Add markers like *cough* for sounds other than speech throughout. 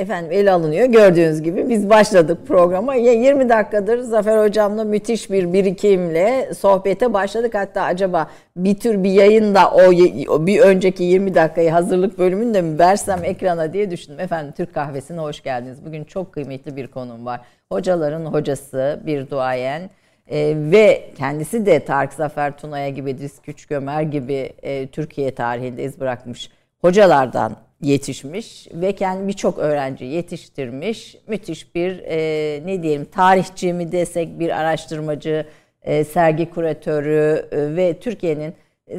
efendim ele alınıyor. Gördüğünüz gibi biz başladık programa. 20 dakikadır Zafer Hocam'la müthiş bir birikimle sohbete başladık. Hatta acaba bir tür bir yayında o bir önceki 20 dakikayı hazırlık bölümünde de mi versem ekrana diye düşündüm. Efendim Türk Kahvesi'ne hoş geldiniz. Bugün çok kıymetli bir konum var. Hocaların hocası bir duayen e, ve kendisi de Tarık Zafer Tuna'ya gibi, Diz Küçükömer gibi e, Türkiye tarihinde iz bırakmış hocalardan yetişmiş ve kendi birçok öğrenci yetiştirmiş. Müthiş bir e, ne diyelim tarihçi mi desek bir araştırmacı, e, sergi kuratörü e, ve Türkiye'nin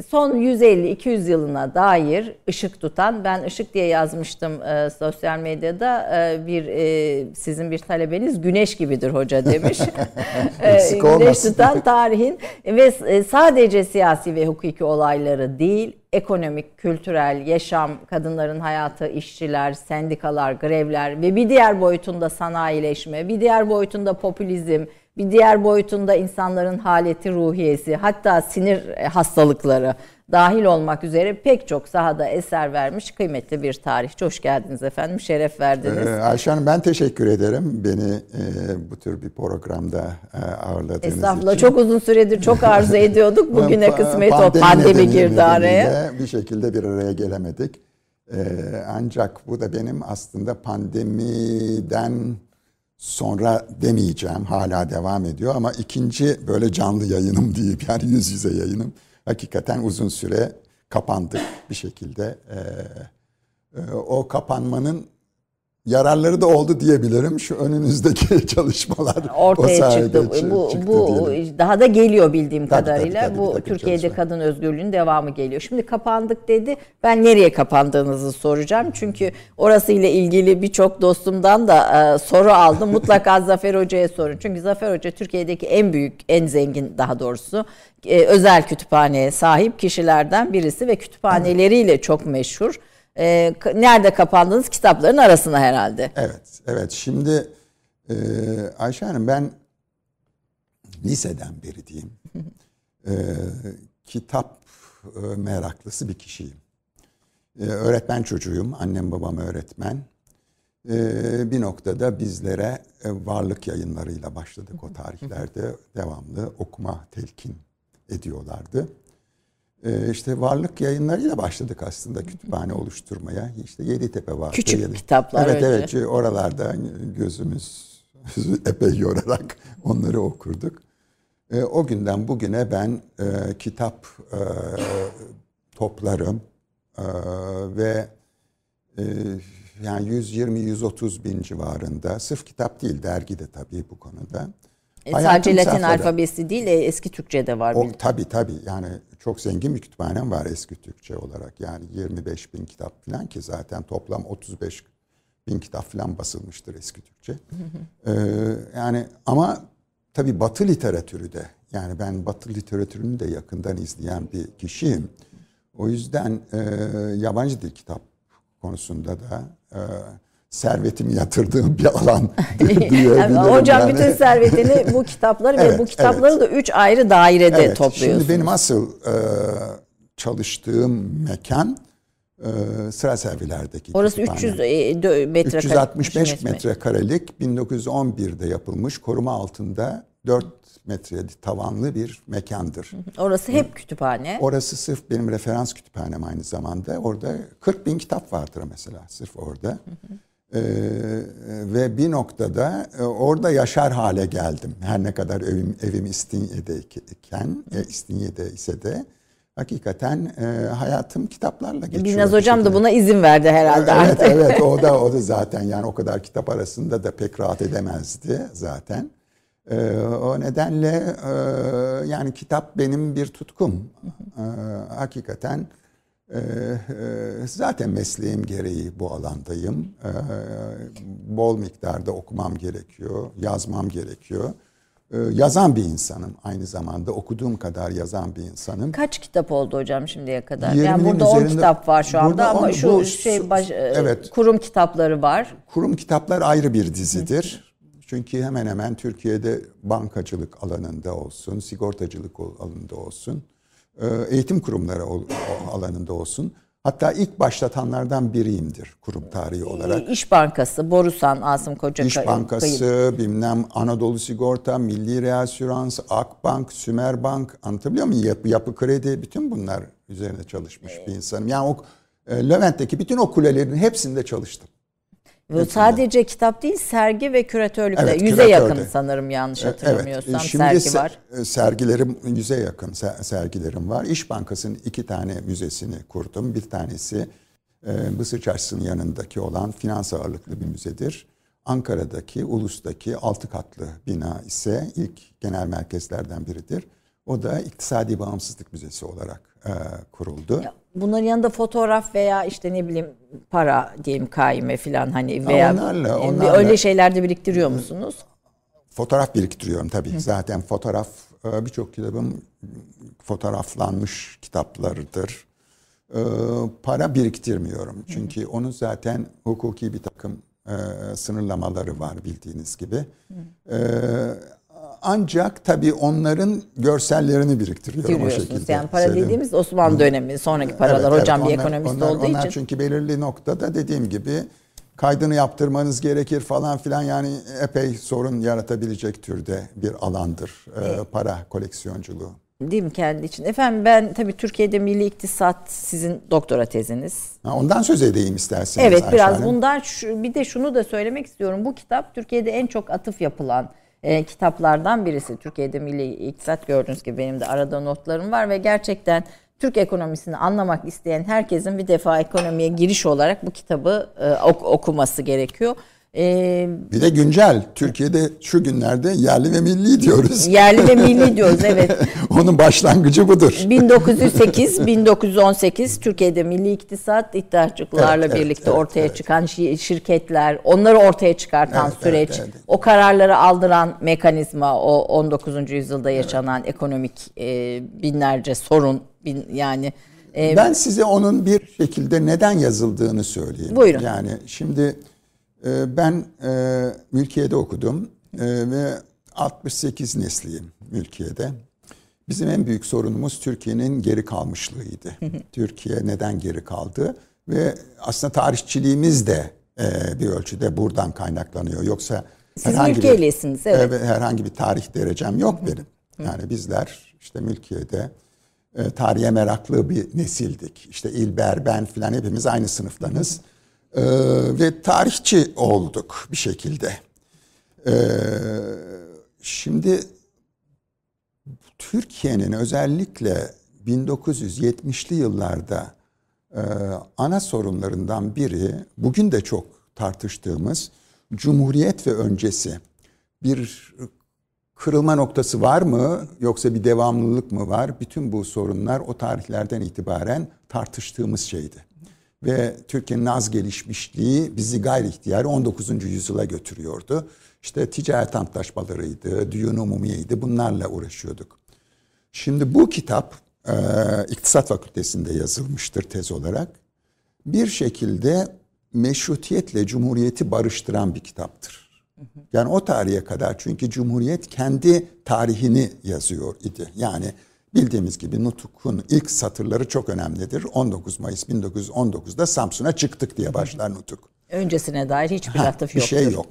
son 150-200 yılına dair ışık tutan ben ışık diye yazmıştım e, sosyal medyada e, bir e, sizin bir talebeniz güneş gibidir hoca demiş. *laughs* e, güneş tutan tarihin ve e, sadece siyasi ve hukuki olayları değil ekonomik, kültürel, yaşam, kadınların hayatı, işçiler, sendikalar, grevler ve bir diğer boyutunda sanayileşme, bir diğer boyutunda popülizm, bir diğer boyutunda insanların haleti ruhiyesi, hatta sinir e, hastalıkları dahil olmak üzere pek çok sahada eser vermiş kıymetli bir tarihçi. Hoş geldiniz efendim, şeref verdiniz. Ee, Ayşe Hanım ben teşekkür ederim beni e, bu tür bir programda e, ağırladığınız Estağfurullah, için. çok uzun süredir çok arzu *laughs* ediyorduk. Bugüne kısmet o pandemi girdi araya. Bir şekilde bir araya gelemedik. E, ancak bu da benim aslında pandemiden sonra demeyeceğim hala devam ediyor ama ikinci böyle canlı yayınım *laughs* diyeyim yani yüz yüze yayınım hakikaten uzun süre kapandık bir şekilde. Ee, e, o kapanmanın yararları da oldu diyebilirim. Şu önünüzdeki *laughs* çalışmalar ortaya çıktı. Bu çıktı bu diyelim. daha da geliyor bildiğim tabii, kadarıyla. Tabii, tabii, bu tabii, Türkiye'de çalışma. kadın özgürlüğünün devamı geliyor. Şimdi kapandık dedi. Ben nereye kapandığınızı soracağım. Çünkü orası ile ilgili birçok dostumdan da e, soru aldım. *laughs* Mutlaka Zafer Hoca'ya sorun. Çünkü Zafer Hoca Türkiye'deki en büyük, en zengin daha doğrusu e, özel kütüphaneye sahip kişilerden birisi ve kütüphaneleriyle çok meşhur. E, nerede kapandığınız kitapların arasına herhalde. Evet, evet. Şimdi e, Ayşe Hanım ben liseden beri diyeyim *laughs* e, kitap e, meraklısı bir kişiyim. E, öğretmen çocuğuyum, annem babam öğretmen. E, bir noktada bizlere e, varlık yayınlarıyla başladık o tarihlerde devamlı okuma telkin ediyorlardı. Ee, işte varlık yayınlarıyla başladık aslında kütüphane oluşturmaya. İşte Yeditepe var. Küçük Yedi. kitaplar Evet önce. evet oralarda gözümüz *laughs* epey yorarak onları okurduk. E, o günden bugüne ben e, kitap e, toplarım e, ve yani 120-130 bin civarında sırf kitap değil dergi de tabii bu konuda e, sadece Latin safhada. alfabesi değil, eski Türkçe de var. O, tabii tabii yani çok zengin bir kütüphanem var eski Türkçe olarak. Yani 25 bin kitap falan ki zaten toplam 35 bin kitap falan basılmıştır eski Türkçe. *laughs* ee, yani ama tabii Batı literatürü de yani ben Batı literatürünü de yakından izleyen bir kişiyim. O yüzden e, yabancı dil kitap konusunda da e, servetimi yatırdığım bir alan *laughs* diyebilirim. hocam yani. bütün servetini bu *laughs* kitapları evet, ve bu kitapları evet. da üç ayrı dairede evet, topluyorsunuz. Şimdi benim asıl e, çalıştığım mekan e, sıra servilerdeki Orası kütüphane. 300 e, metrekare. 365 metrekarelik 1911'de yapılmış koruma altında 4 metre tavanlı bir mekandır. Orası hep kütüphane. Orası sırf benim referans kütüphanem aynı zamanda. Orada 40 bin kitap vardır mesela sırf orada. Hı hı. Ee, ve bir noktada e, orada yaşar hale geldim. Her ne kadar evim, evim İstinye'deyken, e, İstinye'de ise de hakikaten e, hayatım kitaplarla geçiyor. Binnaz hocam da buna izin verdi herhalde evet, artık. Evet o da o da zaten yani o kadar kitap arasında da pek rahat edemezdi zaten. E, o nedenle e, yani kitap benim bir tutkum. E, hakikaten ee, e, zaten mesleğim gereği bu alandayım. Ee, bol miktarda okumam gerekiyor, yazmam gerekiyor. Ee, yazan bir insanım aynı zamanda. Okuduğum kadar yazan bir insanım. Kaç kitap oldu hocam şimdiye kadar? Yani burada 10 kitap var şu anda ama on, şu bu, şey baş, e, evet, kurum kitapları var. Kurum kitaplar ayrı bir dizidir. Çünkü hemen hemen Türkiye'de bankacılık alanında olsun, sigortacılık alanında olsun, eğitim kurumları alanında olsun. Hatta ilk başlatanlardan biriyimdir kurum tarihi olarak. İş Bankası, Borusan, Asım Koca İş Bankası, bilmem Anadolu Sigorta, Milli Reasürans, Akbank, Sümerbank anlatabiliyor muyum? Yapı, yapı kredi bütün bunlar üzerinde çalışmış bir insanım. Yani o e, Levent'teki bütün o kulelerin hepsinde çalıştım. Ve sadece kitap değil sergi ve küratörlükte Evet, yüze küratörde. yakın sanırım yanlış Evet, hatırlamıyorsam şimdi sergi se- var. e, sergilerim yüze yakın se- sergilerim var. İş Bankası'nın iki tane müzesini kurdum. Bir tanesi e, Mısır Çarşısı'nın yanındaki olan finans ağırlıklı bir müzedir. Ankara'daki, Ulus'taki altı katlı bina ise ilk genel merkezlerden biridir. O da İktisadi Bağımsızlık Müzesi olarak e, kuruldu. Bunların yanında fotoğraf veya işte ne bileyim para diyelim kaime falan hani veya onlarla, onlarla. öyle şeylerde biriktiriyor musunuz? Fotoğraf biriktiriyorum tabii. Zaten fotoğraf e, birçok kitabım fotoğraflanmış kitaplarıdır. E, Para biriktirmiyorum. Çünkü onun zaten hukuki bir takım e, sınırlamaları var bildiğiniz gibi. E, Ancak tabii onların görsellerini biriktiriyorum o şekilde. Yani para söyleyeyim. dediğimiz Osmanlı dönemi sonraki paralar. Evet, Hocam evet. bir Onlar- ekonomist onlar- olduğu onlar için. çünkü belirli noktada dediğim gibi kaydını yaptırmanız gerekir falan filan yani epey sorun yaratabilecek türde bir alandır e, para koleksiyonculuğu. Değil mi kendi için? Efendim ben tabii Türkiye'de milli iktisat sizin doktora teziniz. Ha, ondan söz edeyim isterseniz. Evet Ayşe biraz Hanım. bundan şu, bir de şunu da söylemek istiyorum. Bu kitap Türkiye'de en çok atıf yapılan e, kitaplardan birisi. Türkiye'de milli iktisat gördüğünüz gibi benim de arada notlarım var ve gerçekten Türk ekonomisini anlamak isteyen herkesin bir defa ekonomiye giriş olarak bu kitabı e, ok- okuması gerekiyor. E, Bir de güncel. Türkiye'de şu günlerde yerli ve milli diyoruz. yerli ve milli *laughs* diyoruz evet. Onun başlangıcı budur. 1908-1918 *laughs* Türkiye'de milli iktisat iddiaçlıklarla Evet, evet, birlikte evet, ortaya evet. çıkan şi- şirketler, onları ortaya çıkartan Evet, süreç, evet, evet. o kararları aldıran mekanizma, o 19. yüzyılda yaşanan ekonomik e, binlerce sorun, bin, yani e, Ben size onun bir şekilde neden yazıldığını söyleyeyim. Buyurun. Yani şimdi e, ben e, mülkiyede okudum e, ve 68 nesliyim mülkiyede. Bizim en büyük sorunumuz Türkiye'nin geri kalmışlığıydı. *laughs* Türkiye neden geri kaldı? Ve aslında tarihçiliğimiz de e, bir ölçüde buradan kaynaklanıyor. Yoksa Siz mülkiyelisiniz, evet. herhangi bir tarih derecem yok benim. Yani bizler işte mülkiyede e, tarihe meraklı bir nesildik. İşte İlber, ben filan hepimiz aynı sınıftanız. E, ve tarihçi olduk bir şekilde. E, şimdi Türkiye'nin özellikle 1970'li yıllarda e, ana sorunlarından biri bugün de çok tartıştığımız Cumhuriyet ve öncesi bir kırılma noktası var mı yoksa bir devamlılık mı var? Bütün bu sorunlar o tarihlerden itibaren tartıştığımız şeydi. Ve Türkiye'nin az gelişmişliği bizi gayri ihtiyari 19. yüzyıla götürüyordu. İşte ticaret antlaşmalarıydı, düğün umumiyeydi bunlarla uğraşıyorduk. Şimdi bu kitap e, İktisat Fakültesi'nde yazılmıştır tez olarak. Bir şekilde meşrutiyetle cumhuriyeti barıştıran bir kitaptır. Yani o tarihe kadar çünkü Cumhuriyet kendi tarihini yazıyor idi. Yani bildiğimiz gibi Nutuk'un ilk satırları çok önemlidir. 19 Mayıs 1919'da Samsun'a çıktık diye başlar Nutuk. öncesine dair hiçbir atıf Bir yoktur. şey yok.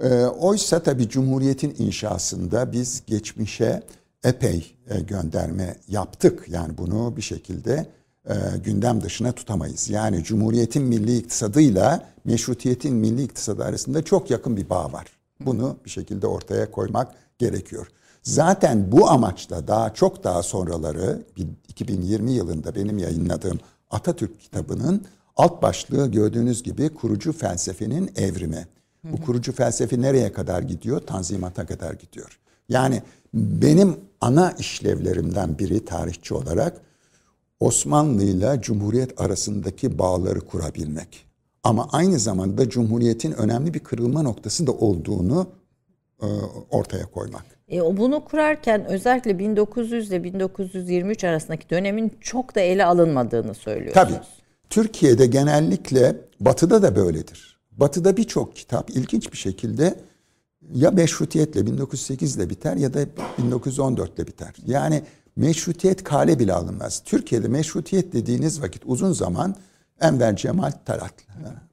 Ee, oysa tabii Cumhuriyet'in inşasında biz geçmişe epey e, gönderme yaptık. Yani bunu bir şekilde e, gündem dışına tutamayız. Yani Cumhuriyet'in milli iktisadıyla meşrutiyetin milli iktisadı arasında çok yakın bir bağ var. Bunu bir şekilde ortaya koymak gerekiyor. Zaten bu amaçla daha çok daha sonraları 2020 yılında benim yayınladığım Atatürk kitabının alt başlığı gördüğünüz gibi kurucu felsefenin evrimi. Bu kurucu felsefe nereye kadar gidiyor? Tanzimata kadar gidiyor. Yani benim ana işlevlerimden biri tarihçi olarak Osmanlı ile Cumhuriyet arasındaki bağları kurabilmek. Ama aynı zamanda Cumhuriyet'in önemli bir kırılma noktası da olduğunu e, ortaya koymak. E, bunu kurarken özellikle 1900 ile 1923 arasındaki dönemin çok da ele alınmadığını söylüyorsunuz. Tabii. Türkiye'de genellikle batıda da böyledir. Batıda birçok kitap ilginç bir şekilde ya meşrutiyetle 1908 ile biter ya da 1914 ile biter. Yani meşrutiyet kale bile alınmaz. Türkiye'de meşrutiyet dediğiniz vakit uzun zaman Enver Cemal Talat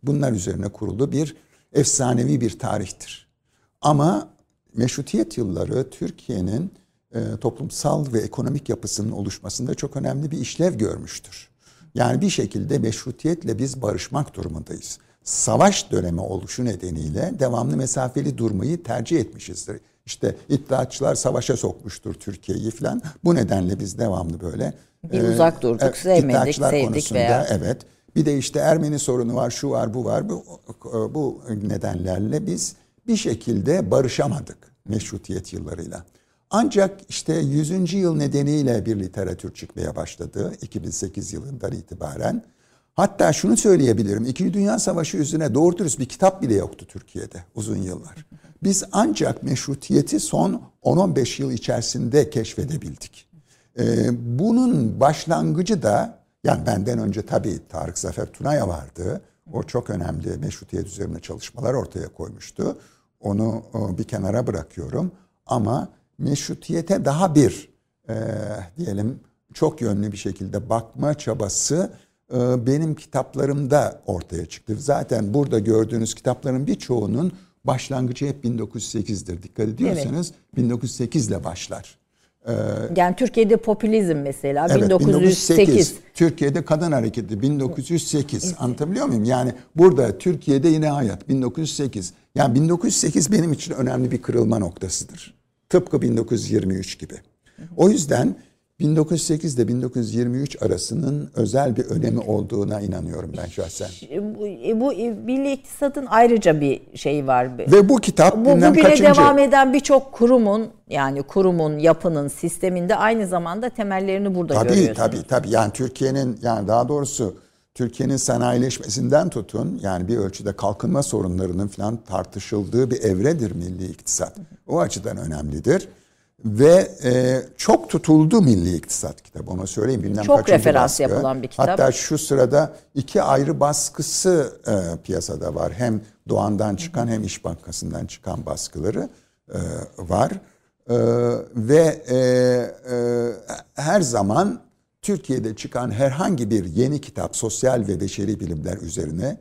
bunlar üzerine kurulu bir efsanevi bir tarihtir. Ama meşrutiyet yılları Türkiye'nin e, toplumsal ve ekonomik yapısının oluşmasında çok önemli bir işlev görmüştür. Yani bir şekilde meşrutiyetle biz barışmak durumundayız. Savaş dönemi oluşu nedeniyle devamlı mesafeli durmayı tercih etmişizdir. İşte iddiatçılar savaşa sokmuştur Türkiye'yi falan. Bu nedenle biz devamlı böyle bir uzak durduk, e, sevmedik, sevdik veya evet. Bir de işte Ermeni sorunu var, şu var, bu var. Bu, bu nedenlerle biz bir şekilde barışamadık meşrutiyet yıllarıyla. Ancak işte 100. yıl nedeniyle bir literatür çıkmaya başladı 2008 yılından itibaren. Hatta şunu söyleyebilirim. İkinci Dünya Savaşı üzerine doğru dürüst bir kitap bile yoktu Türkiye'de uzun yıllar. Biz ancak meşrutiyeti son 10-15 yıl içerisinde keşfedebildik. Ee, bunun başlangıcı da yani benden önce tabii Tarık Zafer Tunaya vardı. O çok önemli meşrutiyet üzerine çalışmalar ortaya koymuştu. Onu bir kenara bırakıyorum. Ama meşrutiyete daha bir e, diyelim çok yönlü bir şekilde bakma çabası e, benim kitaplarımda ortaya çıktı. Zaten burada gördüğünüz kitapların birçoğunun başlangıcı hep 1908'dir. Dikkat ediyorsanız evet. 1908 ile başlar. Ee, yani Türkiye'de popülizm mesela evet, 1908. 1908. Türkiye'de kadın hareketi 1908. Evet. Anlatabiliyor muyum? Yani burada Türkiye'de yine hayat 1908. Yani 1908 benim için önemli bir kırılma noktasıdır. Tıpkı 1923 gibi. O yüzden 1908 ile 1923 arasının özel bir önemi olduğuna inanıyorum ben şahsen. Bu, e, bu e, milli iktisadın ayrıca bir şeyi var. Ve bu kitap bu, bugüne kaçıncı? devam eden birçok kurumun yani kurumun, yapının, sisteminde aynı zamanda temellerini burada tabii, görüyorsunuz. Tabii tabii. Yani Türkiye'nin yani daha doğrusu Türkiye'nin sanayileşmesinden tutun yani bir ölçüde kalkınma sorunlarının falan tartışıldığı bir evredir milli iktisat. O açıdan önemlidir. Ve e, çok tutuldu Milli İktisat kitabı onu söyleyeyim. Bilmem çok referans baskı. yapılan bir kitap. Hatta şu sırada iki ayrı baskısı e, piyasada var. Hem Doğan'dan çıkan hem İş Bankası'ndan çıkan baskıları e, var. E, ve e, e, her zaman Türkiye'de çıkan herhangi bir yeni kitap sosyal ve beşeri bilimler üzerine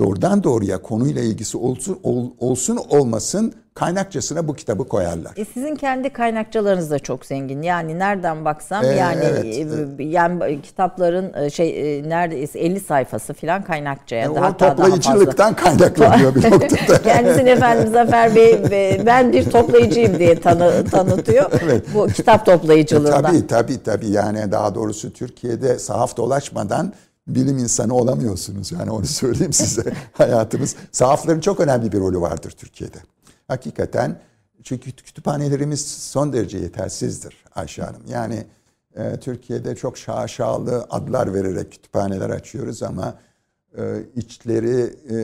doğrudan doğruya konuyla ilgisi olsun ol, olsun olmasın kaynakçasına bu kitabı koyarlar. E sizin kendi kaynakçalarınız da çok zengin. Yani nereden baksam ee, yani evet, e, yani kitapların e, şey e, neredeyse 50 sayfası falan kaynakçaya e, hatta toplayıcılıktan kaynaklanıyor bir *laughs* noktada. *laughs* Kendisini efendim Zafer Bey ben bir toplayıcıyım diye tanı, tanıtıyor. *laughs* evet. Bu kitap toplayıcılığından. E, tabii tabii tabii yani daha doğrusu Türkiye'de sahaf dolaşmadan bilim insanı olamıyorsunuz. Yani onu söyleyeyim size. Hayatımız sahafların çok önemli bir rolü vardır Türkiye'de. Hakikaten çünkü kütüphanelerimiz son derece yetersizdir Ayşe Hanım. Yani e, Türkiye'de çok şaşalı adlar vererek kütüphaneler açıyoruz ama e, içleri e,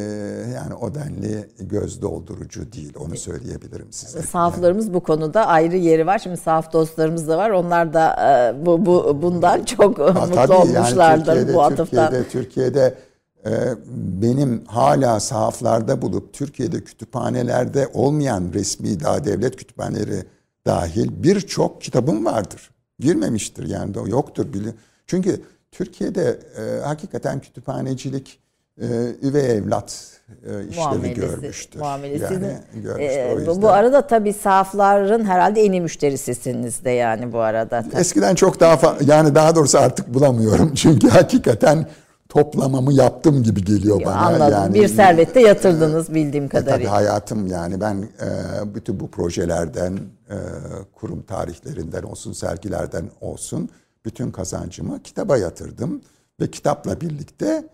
yani o denli göz doldurucu değil onu söyleyebilirim size. Sahaflarımız yani. bu konuda ayrı yeri var. Şimdi sahaf dostlarımız da var. Onlar da e, bu, bu bundan çok ha, mutlu tabii, olmuşlardır yani bu atıftan. Türkiye'de, Türkiye'de benim hala sahaflarda bulup Türkiye'de kütüphanelerde olmayan resmi daha devlet kütüphaneleri dahil birçok kitabım vardır. Girmemiştir yani de yoktur bile. Çünkü Türkiye'de e, hakikaten kütüphanecilik e, üvey evlat e, işlevi muamelesi, görmüştür. Muamelesi yani, görmüştür. E, bu arada tabii sahafların herhalde en iyi müşterisisiniz de yani bu arada. Tabii. Eskiden çok daha yani daha doğrusu artık bulamıyorum. *laughs* Çünkü hakikaten toplamamı yaptım gibi geliyor bana. Anladım. Yani, bir servette yatırdınız bildiğim kadarıyla. E, tabii hayatım yani ben e, bütün bu projelerden, e, kurum tarihlerinden olsun, sergilerden olsun bütün kazancımı kitaba yatırdım ve kitapla birlikte e,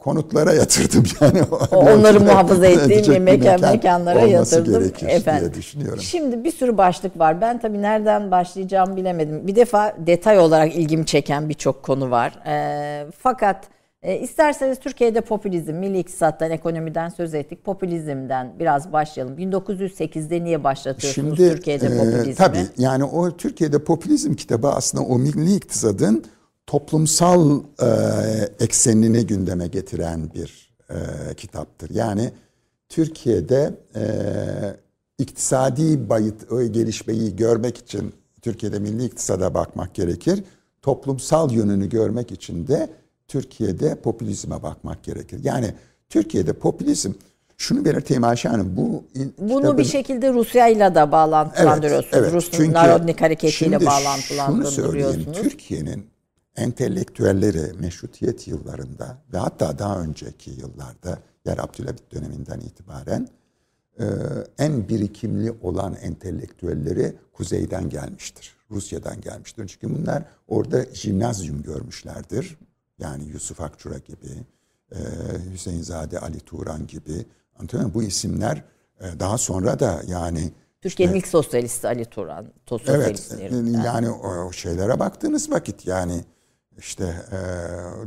konutlara yatırdım *laughs* yani. Onları *laughs* muhafaza ettiğim mekan, mekanlara yatırdım efendim. diye düşünüyorum. Şimdi bir sürü başlık var. Ben tabii nereden başlayacağımı bilemedim. Bir defa detay olarak ilgimi çeken birçok konu var. E, fakat e, isterseniz Türkiye'de popülizm, milli iktisattan, ekonomiden söz ettik. Popülizmden biraz başlayalım. 1908'de niye başlatıyorsunuz Şimdi, Türkiye'de popülizmi? E, tabii yani o Türkiye'de popülizm kitabı aslında o milli iktisadın toplumsal e, eksenini gündeme getiren bir e, kitaptır. Yani Türkiye'de e, iktisadi bayıt, gelişmeyi görmek için Türkiye'de milli iktisada bakmak gerekir. Toplumsal yönünü görmek için de Türkiye'de popülizme bakmak gerekir. Yani Türkiye'de popülizm şunu belirteyim Ayşe Hanım. Bu Bunu kitabın, bir şekilde Rusya ile de bağlantılandırıyorsunuz. Evet, evet. Rus Narodnik hareketiyle bağlantılandırıyorsunuz. Türkiye'nin entelektüelleri meşrutiyet yıllarında ve hatta daha önceki yıllarda yer Abdülhamit döneminden itibaren e, en birikimli olan entelektüelleri kuzeyden gelmiştir. Rusya'dan gelmiştir. Çünkü bunlar orada jimnazyum görmüşlerdir. Yani Yusuf Akçura gibi, e, Hüseyin Zade Ali Turan gibi. Anlatabiliyor Bu isimler e, daha sonra da yani Türkiye'nin ilk sosyalisti Ali Turan. Evet. Yani o şeylere baktığınız vakit yani işte e,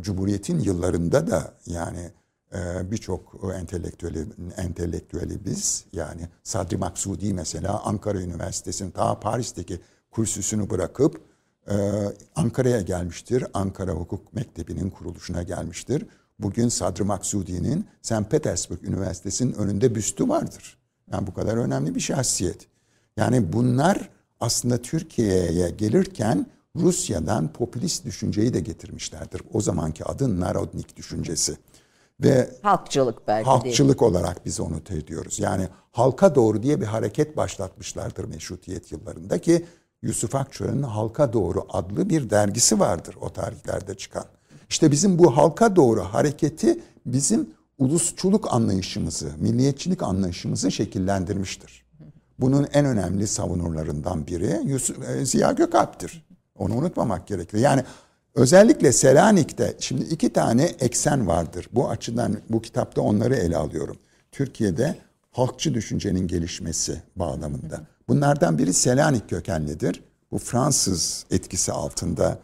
Cumhuriyet'in yıllarında da yani e, birçok entelektüeli, entelektüeli biz yani Sadri Maksudi mesela Ankara Üniversitesi'nin ta Paris'teki kursüsünü bırakıp e, Ankara'ya gelmiştir. Ankara Hukuk Mektebi'nin kuruluşuna gelmiştir. Bugün Sadri Maksudi'nin St. Petersburg Üniversitesi'nin önünde büstü vardır. Yani bu kadar önemli bir şahsiyet. Yani bunlar aslında Türkiye'ye gelirken Rusya'dan popülist düşünceyi de getirmişlerdir. O zamanki adı Narodnik düşüncesi. Ve halkçılık belki halkçılık değil. olarak biz onu ediyoruz. Yani halka doğru diye bir hareket başlatmışlardır meşrutiyet yıllarında ki Yusuf Akçura'nın Halka Doğru adlı bir dergisi vardır o tarihlerde çıkan. İşte bizim bu halka doğru hareketi bizim ulusçuluk anlayışımızı, milliyetçilik anlayışımızı şekillendirmiştir. Bunun en önemli savunurlarından biri Yusuf, e, Ziya Gökalp'tir. Onu unutmamak gerekir. Yani özellikle Selanik'te şimdi iki tane eksen vardır. Bu açıdan bu kitapta onları ele alıyorum. Türkiye'de halkçı düşüncenin gelişmesi bağlamında. Bunlardan biri Selanik kökenlidir. Bu Fransız etkisi altında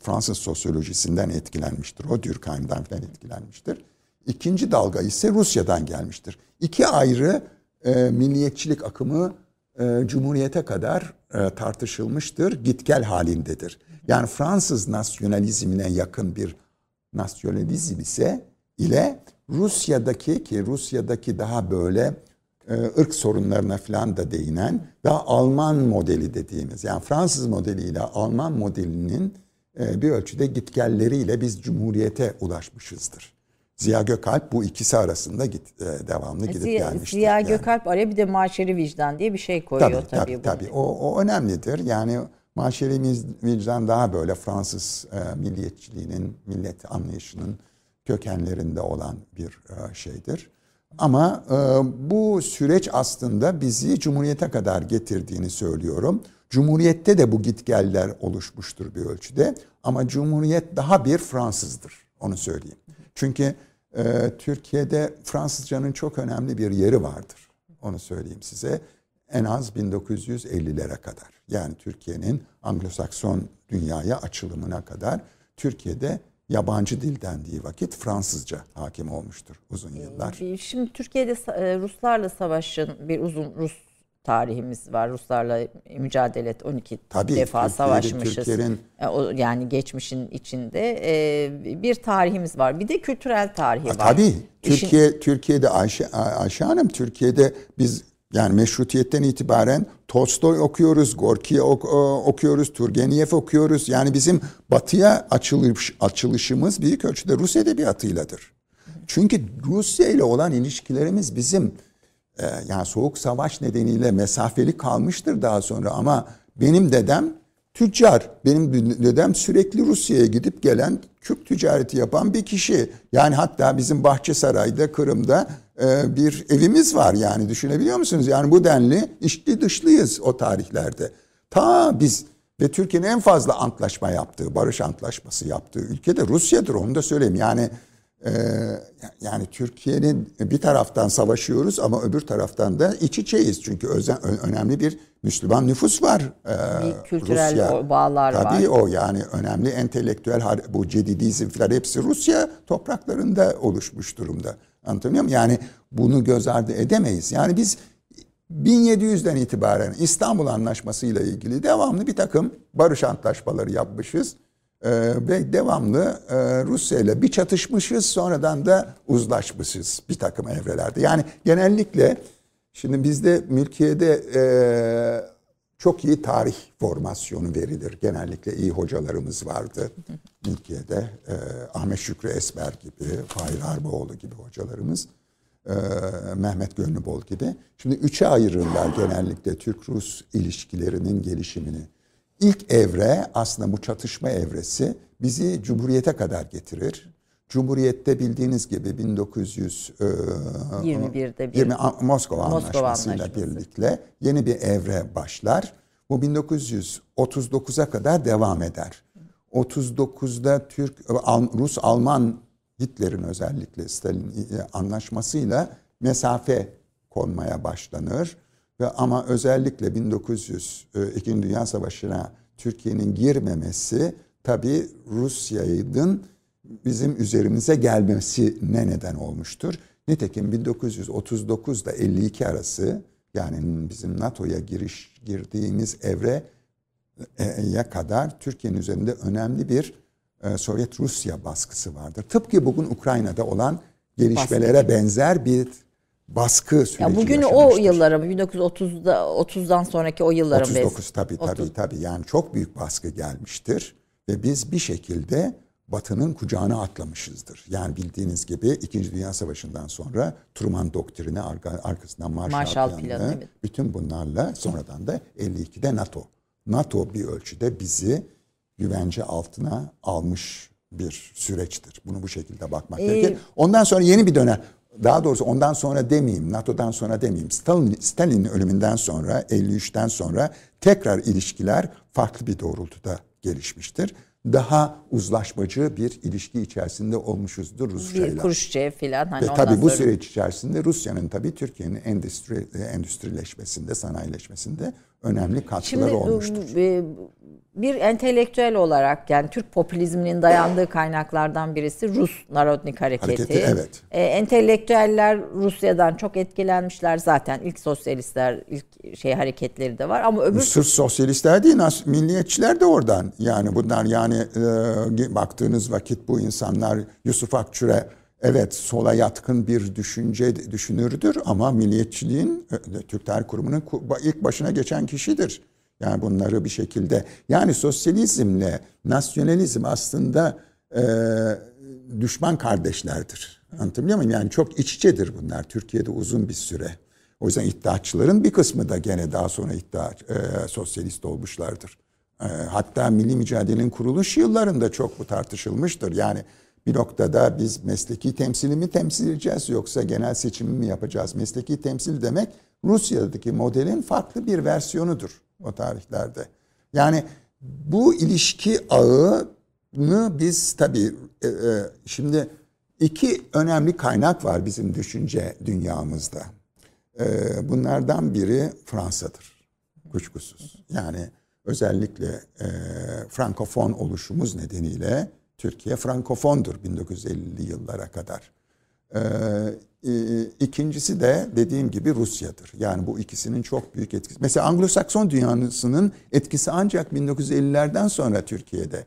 Fransız sosyolojisinden etkilenmiştir. O Durkheim'dan falan etkilenmiştir. İkinci dalga ise Rusya'dan gelmiştir. İki ayrı e, milliyetçilik akımı e, Cumhuriyete kadar e, tartışılmıştır, git gel halindedir. Yani Fransız nasyonalizmine yakın bir nasyonalizm ise ile Rusya'daki ki Rusya'daki daha böyle e, ırk sorunlarına falan da değinen daha Alman modeli dediğimiz yani Fransız modeliyle Alman modelinin e, bir ölçüde gitgelleriyle biz Cumhuriyete ulaşmışızdır. Ziya Gökalp bu ikisi arasında git, e, devamlı gidip Ziya, gelmiştir. Ziya yani. Gökalp araya bir de maşeri vicdan diye bir şey koyuyor tabii. Tabii tabii. tabii. O, o önemlidir. Yani maşeri vicdan daha böyle Fransız e, milliyetçiliğinin, millet anlayışının kökenlerinde olan bir e, şeydir. Ama e, bu süreç aslında bizi Cumhuriyete kadar getirdiğini söylüyorum. Cumhuriyette de bu gitgeller oluşmuştur bir ölçüde. Ama Cumhuriyet daha bir Fransızdır. Onu söyleyeyim. Çünkü e, Türkiye'de Fransızcanın çok önemli bir yeri vardır. Onu söyleyeyim size. En az 1950'lere kadar. Yani Türkiye'nin Anglo-Sakson dünyaya açılımına kadar Türkiye'de yabancı dil dendiği vakit Fransızca hakim olmuştur uzun yıllar. Şimdi Türkiye'de e, Ruslarla savaşın bir uzun Rus tarihimiz var. Ruslarla mücadele et 12 Tabii, defa Türkiye'de, savaşmışız. Türkiye'nin... E, yani geçmişin içinde e, bir tarihimiz var. Bir de kültürel tarihi var. Tabii. Türkiye İşin... Türkiye'de Ayşe Ayşe Hanım Türkiye'de biz yani meşrutiyetten itibaren Tolstoy okuyoruz, Gorki ok, okuyoruz, Turgenev okuyoruz. Yani bizim batıya açılış, açılışımız büyük ölçüde Rus edebiyatıyladır. Çünkü Rusya ile olan ilişkilerimiz bizim e, yani soğuk savaş nedeniyle mesafeli kalmıştır daha sonra ama benim dedem tüccar. Benim dedem sürekli Rusya'ya gidip gelen Kürt ticareti yapan bir kişi. Yani hatta bizim Bahçesaray'da, Kırım'da e, bir evimiz var yani düşünebiliyor musunuz? Yani bu denli içli dışlıyız o tarihlerde. Ta biz ve Türkiye'nin en fazla antlaşma yaptığı, barış antlaşması yaptığı ülke de Rusya'dır onu da söyleyeyim. Yani ee, yani Türkiye'nin bir taraftan savaşıyoruz ama öbür taraftan da iç içeyiz. Çünkü özen, önemli bir Müslüman nüfus var. Ee, bir kültürel Rusya. bağlar Tabii var. Tabii o yani önemli entelektüel bu cedidizm falan hepsi Rusya topraklarında oluşmuş durumda. Anlatabiliyor muyum? Yani bunu göz ardı edemeyiz. Yani biz 1700'den itibaren İstanbul Anlaşması ile ilgili devamlı bir takım barış antlaşmaları yapmışız. Ee, ve devamlı e, Rusya ile bir çatışmışız sonradan da uzlaşmışız bir takım evrelerde. Yani genellikle şimdi bizde mülkiyede e, çok iyi tarih formasyonu verilir. Genellikle iyi hocalarımız vardı. Türkiye'de e, Ahmet Şükrü Esber gibi, Fahir Harboğlu gibi hocalarımız. Mehmet Gönlübol gibi. Şimdi üçe ayırırlar genellikle Türk-Rus ilişkilerinin gelişimini. İlk evre aslında bu çatışma evresi bizi Cumhuriyete kadar getirir. Cumhuriyette bildiğiniz gibi 1921'de e, bir 20 Moskova, Moskova Anlaşması'yla Anlaşması. birlikte yeni bir evre başlar. Bu 1939'a kadar devam eder. 39'da Türk Rus Alman Hitler'in özellikle Stalin e, anlaşmasıyla mesafe konmaya başlanır ve ama özellikle 1900 İkinci Dünya Savaşı'na Türkiye'nin girmemesi tabi Rusya'nın bizim üzerimize gelmesine neden olmuştur. Nitekim 1939'da 52 arası yani bizim NATO'ya giriş girdiğimiz evreye kadar Türkiye'nin üzerinde önemli bir e, Sovyet-Rusya baskısı vardır. Tıpkı bugün Ukrayna'da olan gelişmelere benzer bir baskı süreci ya Bugün o yıllara 1930'da 30'dan sonraki o yıllara 39 tabii tabii 30. tabii yani çok büyük baskı gelmiştir ve biz bir şekilde Batı'nın kucağına atlamışızdır. Yani bildiğiniz gibi İkinci Dünya Savaşı'ndan sonra Truman doktrini arkasından Marshall, Marshall planı, planı evet. bütün bunlarla sonradan da 52'de NATO. NATO bir ölçüde bizi güvence altına almış bir süreçtir. Bunu bu şekilde bakmak ee, gerekir. Ondan sonra yeni bir dönem daha doğrusu ondan sonra demeyeyim, NATO'dan sonra demeyeyim. Stalin, Stalin'in ölümünden sonra, 53'ten sonra tekrar ilişkiler farklı bir doğrultuda gelişmiştir daha uzlaşmacı bir ilişki içerisinde olmuşuzdur Rusya'yla. Bir Kruşçev filan. Hani Ve tabii bu süreç içerisinde Rusya'nın tabii Türkiye'nin endüstri, endüstrileşmesinde, sanayileşmesinde önemli katkıları Şimdi, olmuştur. E, bir entelektüel olarak yani Türk popülizminin dayandığı kaynaklardan birisi Rus Narodnik Hareketi. Hareketi evet. E, entelektüeller Rusya'dan çok etkilenmişler zaten. ilk sosyalistler ilk şey hareketleri de var ama öbür sırf sosyalistler değil, milliyetçiler de oradan. Yani bunlar yani e, baktığınız vakit bu insanlar Yusuf Akçur'a evet sola yatkın bir düşünce düşünürdür ama milliyetçiliğin e, Türk Tarih Kurumu'nun ilk başına geçen kişidir. Yani bunları bir şekilde yani sosyalizmle nasyonalizm aslında e, düşman kardeşlerdir. Anlatabiliyor muyum? Yani çok iç içedir bunlar Türkiye'de uzun bir süre. O yüzden iddiaçıların bir kısmı da gene daha sonra iddia e, sosyalist olmuşlardır. E, hatta milli mücadelenin kuruluş yıllarında çok bu tartışılmıştır. Yani bir noktada biz mesleki temsili mi temsil edeceğiz yoksa genel seçimi mi yapacağız? Mesleki temsil demek Rusya'daki modelin farklı bir versiyonudur o tarihlerde. Yani bu ilişki ağını biz tabii e, e, şimdi iki önemli kaynak var bizim düşünce dünyamızda. E, bunlardan biri Fransa'dır kuşkusuz. Yani özellikle e, Frankofon oluşumuz nedeniyle Türkiye Frankofondur 1950'li yıllara kadar. E, ikincisi de dediğim gibi Rusya'dır. Yani bu ikisinin çok büyük etkisi. Mesela Anglo-Sakson dünyasının etkisi ancak 1950'lerden sonra Türkiye'de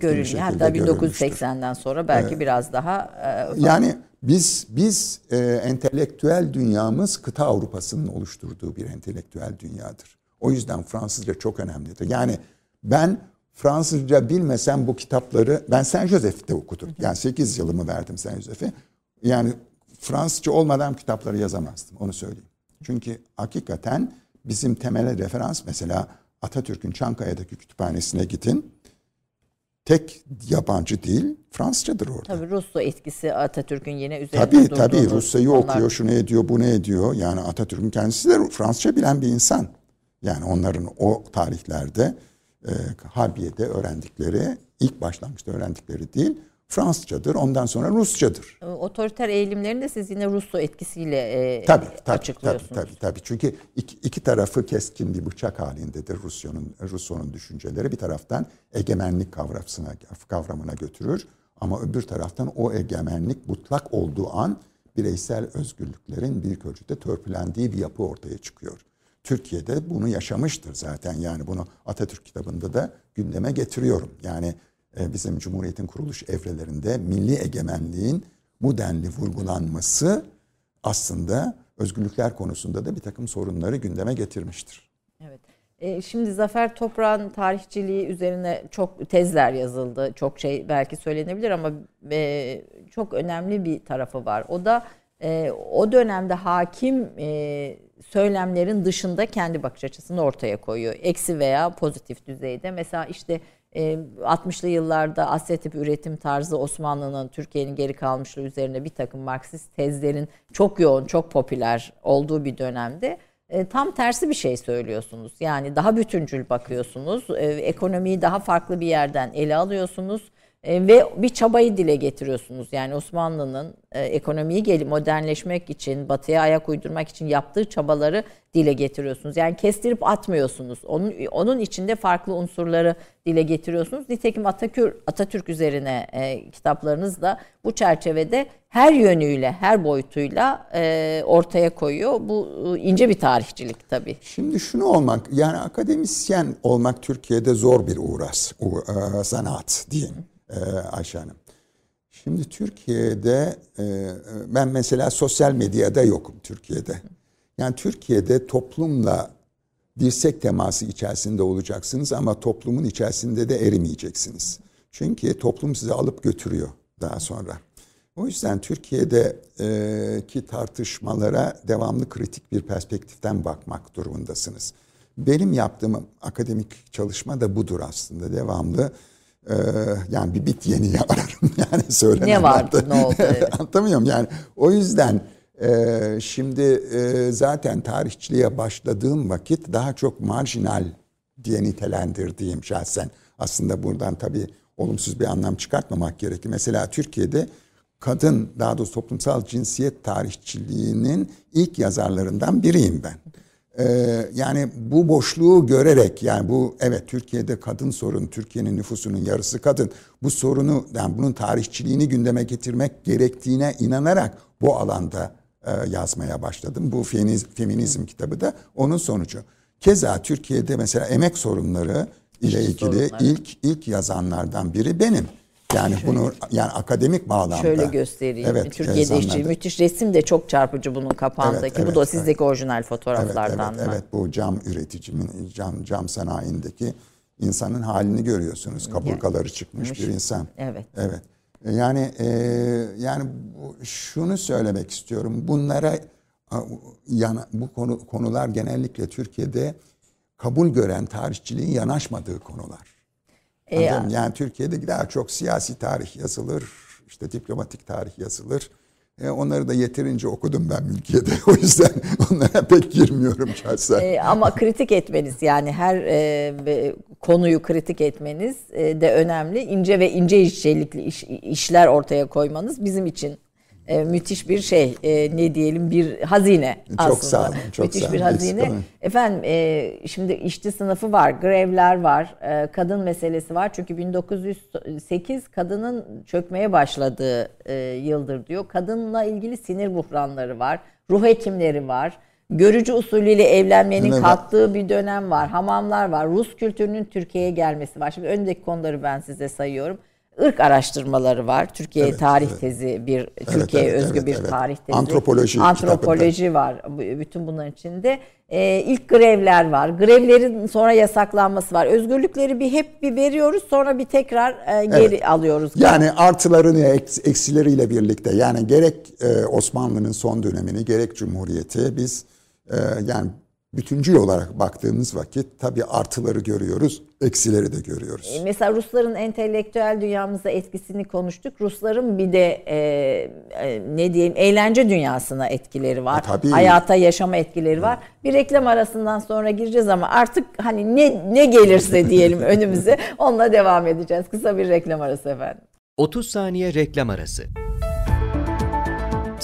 görünüyor. Hatta 1980'den sonra belki ee, biraz daha e, yani biz biz e, entelektüel dünyamız kıta Avrupa'sının oluşturduğu bir entelektüel dünyadır. O yüzden Fransızca çok önemlidir. Yani ben Fransızca bilmesem bu kitapları ben Saint Joseph'te okudum. Yani 8 yılımı verdim Saint Joseph'e. Yani Fransızca olmadan kitapları yazamazdım onu söyleyeyim. Çünkü hakikaten bizim temel referans mesela Atatürk'ün Çankaya'daki kütüphanesine gidin. Tek yabancı değil Fransızcadır orada. Tabii Rusya etkisi Atatürk'ün yine üzerinde Tabii tabii Rusya'yı onlar... okuyor, şunu ediyor, bunu ediyor. Yani Atatürk'ün kendisi de Fransızca bilen bir insan. Yani onların o tarihlerde e, Harbiye'de öğrendikleri, ilk başlangıçta öğrendikleri değil, Fransızcadır. Ondan sonra Rusçadır. Otoriter eğilimlerini de siz yine Russo etkisiyle e, tabii, tabii, açıklıyorsunuz. Tabii, tabii, tabii. Çünkü iki, iki tarafı keskin bir bıçak halindedir Rusya'nın Russo'nun düşünceleri. Bir taraftan egemenlik kavramına, kavramına götürür. Ama öbür taraftan o egemenlik mutlak olduğu an bireysel özgürlüklerin büyük ölçüde törpülendiği bir yapı ortaya çıkıyor. Türkiye'de bunu yaşamıştır zaten. Yani bunu Atatürk kitabında da gündeme getiriyorum. Yani e, bizim Cumhuriyet'in kuruluş evrelerinde milli egemenliğin bu denli vurgulanması aslında özgürlükler konusunda da bir takım sorunları gündeme getirmiştir. Evet. E, şimdi Zafer Toprağ'ın tarihçiliği üzerine çok tezler yazıldı. Çok şey belki söylenebilir ama e, çok önemli bir tarafı var. O da e, o dönemde hakim söylemlerin dışında kendi bakış açısını ortaya koyuyor. Eksi veya pozitif düzeyde. Mesela işte 60'lı yıllarda Asya tipi üretim tarzı Osmanlı'nın Türkiye'nin geri kalmışlığı üzerine bir takım Marksist tezlerin çok yoğun, çok popüler olduğu bir dönemde e, tam tersi bir şey söylüyorsunuz. Yani daha bütüncül bakıyorsunuz. E, ekonomiyi daha farklı bir yerden ele alıyorsunuz. E, ve bir çabayı dile getiriyorsunuz. Yani Osmanlı'nın e, ekonomiyi gelip modernleşmek için, batıya ayak uydurmak için yaptığı çabaları dile getiriyorsunuz. Yani kestirip atmıyorsunuz. Onun onun içinde farklı unsurları dile getiriyorsunuz. Nitekim Atatürk Atatürk üzerine e, kitaplarınız da bu çerçevede her yönüyle, her boyutuyla e, ortaya koyuyor. Bu e, ince bir tarihçilik tabii. Şimdi şunu olmak, yani akademisyen olmak Türkiye'de zor bir uğraş, u, e, sanat diyeyim e, Ayşe Hanım. Şimdi Türkiye'de e, ben mesela sosyal medyada yokum Türkiye'de. Yani Türkiye'de toplumla dirsek teması içerisinde olacaksınız ama toplumun içerisinde de erimeyeceksiniz. Çünkü toplum sizi alıp götürüyor daha sonra. O yüzden Türkiye'deki tartışmalara devamlı kritik bir perspektiften bakmak durumundasınız. Benim yaptığım akademik çalışma da budur aslında. Devamlı ee, yani bir bit yeni *laughs* ararım yani söylenen. Ne vardı ne oldu? *laughs* Evet. Anlatamıyorum yani. O yüzden e, şimdi e, zaten tarihçiliğe başladığım vakit daha çok marjinal diye nitelendirdiğim şahsen. Aslında buradan tabii olumsuz bir anlam çıkartmamak gerekir. Mesela Türkiye'de kadın daha doğrusu toplumsal cinsiyet tarihçiliğinin ilk yazarlarından biriyim ben. Ee, yani bu boşluğu görerek yani bu evet Türkiye'de kadın sorun, Türkiye'nin nüfusunun yarısı kadın. Bu sorunu yani bunun tarihçiliğini gündeme getirmek gerektiğine inanarak bu alanda e, yazmaya başladım. Bu feminizm, feminizm kitabı da onun sonucu. Keza Türkiye'de mesela emek sorunları ile ilgili ilk ilk yazanlardan biri benim. Yani Şöyle. bunu yani akademik bağlamda. Şöyle göstereyim. Evet, Türkiye'de işte müthiş resim de çok çarpıcı bunun kapağındaki. Evet, evet, bu da sizdeki evet. orijinal fotoğraflardan evet, evet, mı? Evet bu cam üreticimin cam cam sanayindeki insanın halini görüyorsunuz. Kaburgaları çıkmış bir insan. Evet. Evet. E, yani e, yani şunu söylemek istiyorum. Bunlara yani bu konu konular genellikle Türkiye'de kabul gören tarihçiliğin yanaşmadığı konular. E, yani Türkiye'de daha çok siyasi tarih yazılır, işte diplomatik tarih yazılır. E, onları da yeterince okudum ben mülkiyede. *laughs* O yüzden onlara pek girmiyorum şahsen. E, ama kritik etmeniz yani her e, konuyu kritik etmeniz e, de önemli. İnce ve ince işçilikli iş, işler ortaya koymanız bizim için e, müthiş bir şey e, ne diyelim bir hazine aslında. Çok sağ olun. Çok müthiş sağ bir hazine. Efendim e, şimdi işçi sınıfı var, grevler var, e, kadın meselesi var. Çünkü 1908 kadının çökmeye başladığı e, yıldır diyor. Kadınla ilgili sinir buhranları var, ruh hekimleri var. Görücü usulüyle evlenmenin evet. kalktığı bir dönem var. Hamamlar var. Rus kültürünün Türkiye'ye gelmesi var. Şimdi öndeki konuları ben size sayıyorum ırk araştırmaları var. Türkiye evet, tarih evet. tezi bir Türkiye evet, özgü evet, bir evet. tarih tezi. Antropoloji. Antropoloji var bütün bunların içinde. Ee, ilk grevler var. Grevlerin sonra yasaklanması var. Özgürlükleri bir hep bir veriyoruz sonra bir tekrar e, geri evet. alıyoruz. Yani artılarını eksileriyle birlikte yani gerek e, Osmanlı'nın son dönemini gerek Cumhuriyeti biz e, yani bütüncül olarak baktığımız vakit tabii artıları görüyoruz, eksileri de görüyoruz. E, mesela Rusların entelektüel dünyamıza etkisini konuştuk. Rusların bir de e, e, ne diyeyim eğlence dünyasına etkileri var. E, tabii. Hayata yaşama etkileri var. Bir reklam arasından sonra gireceğiz ama artık hani ne ne gelirse diyelim *laughs* önümüze onunla devam edeceğiz. Kısa bir reklam arası efendim. 30 saniye reklam arası.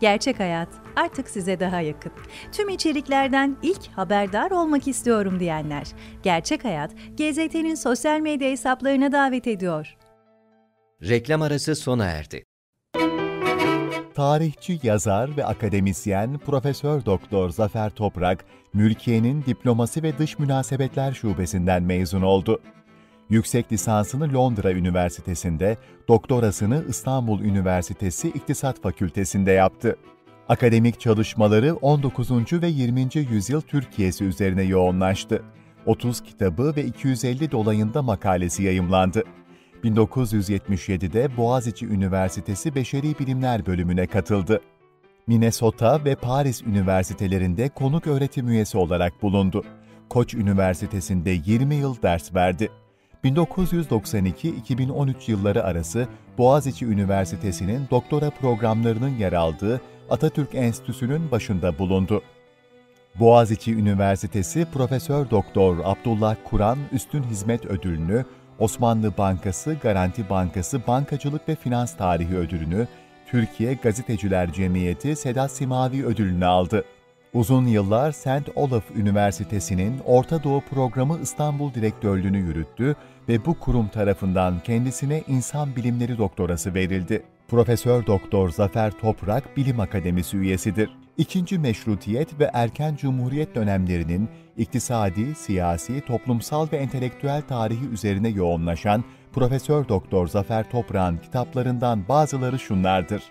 Gerçek Hayat artık size daha yakın. Tüm içeriklerden ilk haberdar olmak istiyorum diyenler. Gerçek Hayat, GZT'nin sosyal medya hesaplarına davet ediyor. Reklam arası sona erdi. Tarihçi, yazar ve akademisyen Profesör Doktor Zafer Toprak, Mülkiye'nin Diplomasi ve Dış Münasebetler Şubesinden mezun oldu. Yüksek lisansını Londra Üniversitesi'nde, doktorasını İstanbul Üniversitesi İktisat Fakültesi'nde yaptı. Akademik çalışmaları 19. ve 20. yüzyıl Türkiye'si üzerine yoğunlaştı. 30 kitabı ve 250 dolayında makalesi yayımlandı. 1977'de Boğaziçi Üniversitesi Beşeri Bilimler bölümüne katıldı. Minnesota ve Paris üniversitelerinde konuk öğretim üyesi olarak bulundu. Koç Üniversitesi'nde 20 yıl ders verdi. 1992-2013 yılları arası Boğaziçi Üniversitesi'nin doktora programlarının yer aldığı Atatürk Enstitüsü'nün başında bulundu. Boğaziçi Üniversitesi Profesör Doktor Abdullah Kur'an Üstün Hizmet Ödülünü, Osmanlı Bankası Garanti Bankası Bankacılık ve Finans Tarihi Ödülünü, Türkiye Gazeteciler Cemiyeti Sedat Simavi Ödülünü aldı. Uzun yıllar St. Olaf Üniversitesi'nin Orta Doğu Programı İstanbul Direktörlüğünü yürüttü ve bu kurum tarafından kendisine insan bilimleri doktorası verildi. Profesör Doktor Zafer Toprak Bilim Akademisi üyesidir. İkinci Meşrutiyet ve erken Cumhuriyet dönemlerinin iktisadi, siyasi, toplumsal ve entelektüel tarihi üzerine yoğunlaşan Profesör Doktor Zafer Toprak'ın kitaplarından bazıları şunlardır.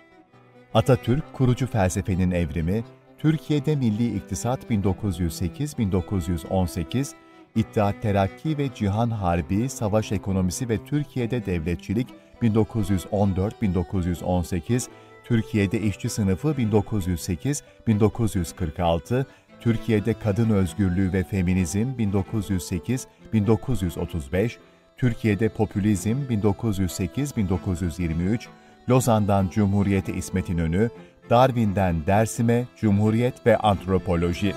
Atatürk Kurucu Felsefenin Evrimi, Türkiye'de Milli İktisat 1908-1918, İttihat Terakki ve Cihan Harbi, Savaş Ekonomisi ve Türkiye'de Devletçilik 1914-1918, Türkiye'de İşçi Sınıfı 1908-1946, Türkiye'de Kadın Özgürlüğü ve Feminizm 1908-1935, Türkiye'de Popülizm 1908-1923, Lozan'dan Cumhuriyete İsmet İnönü, Darwin'den Dersim'e Cumhuriyet ve Antropoloji.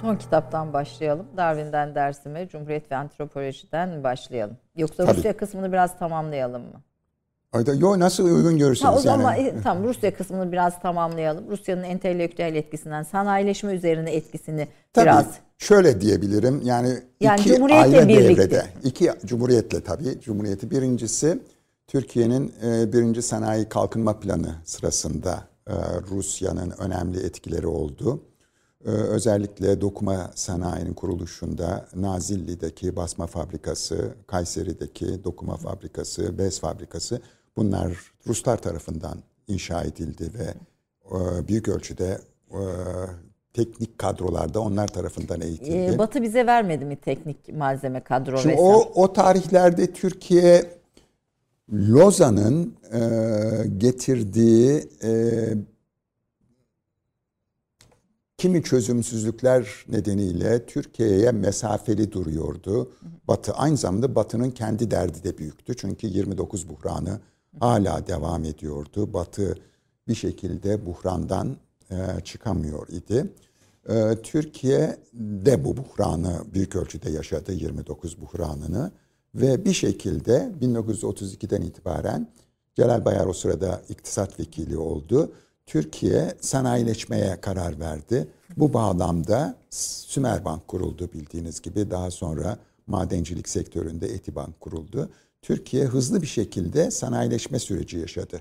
Son kitaptan başlayalım. Darwin'den Dersim'e, Cumhuriyet ve Antropoloji'den başlayalım. Yoksa Tabii. Rusya kısmını biraz tamamlayalım mı? Ayda, yo nasıl uygun Ha, görürseniz o zaman yani. *laughs* tamam Rusya kısmını biraz tamamlayalım. Rusya'nın entelektüel etkisinden sanayileşme üzerine etkisini Tabii biraz şöyle diyebilirim yani, Yani iki Cumhuriyet'le ayrı birlikte. devrede. iki Cumhuriyet'le tabii. Cumhuriyeti birincisi Türkiye'nin e, birinci sanayi kalkınma planı sırasında e, Rusya'nın önemli etkileri oldu. E, özellikle dokuma sanayinin kuruluşunda Nazilli'deki basma fabrikası, Kayseri'deki dokuma fabrikası, bez fabrikası bunlar Ruslar tarafından inşa edildi ve e, büyük ölçüde e, teknik kadrolarda onlar tarafından eğitildi. e, Batı bize vermedi mi teknik malzeme kadro Şimdi o, o tarihlerde Türkiye Lozan'ın e, getirdiği e, kimi çözümsüzlükler nedeniyle Türkiye'ye mesafeli duruyordu. Batı aynı zamanda Batı'nın kendi derdi de büyüktü. Çünkü 29 buhranı hala devam ediyordu. Batı bir şekilde buhrandan e, çıkamıyor idi. E, Türkiye de bu buhranı büyük ölçüde yaşadı 29 buhranını ve bir şekilde 1932'den itibaren Celal Bayar o sırada iktisat vekili oldu. Türkiye sanayileşmeye karar verdi. Bu bağlamda Sümerbank kuruldu bildiğiniz gibi. Daha sonra madencilik sektöründe Etibank kuruldu. Türkiye hızlı bir şekilde sanayileşme süreci yaşadı.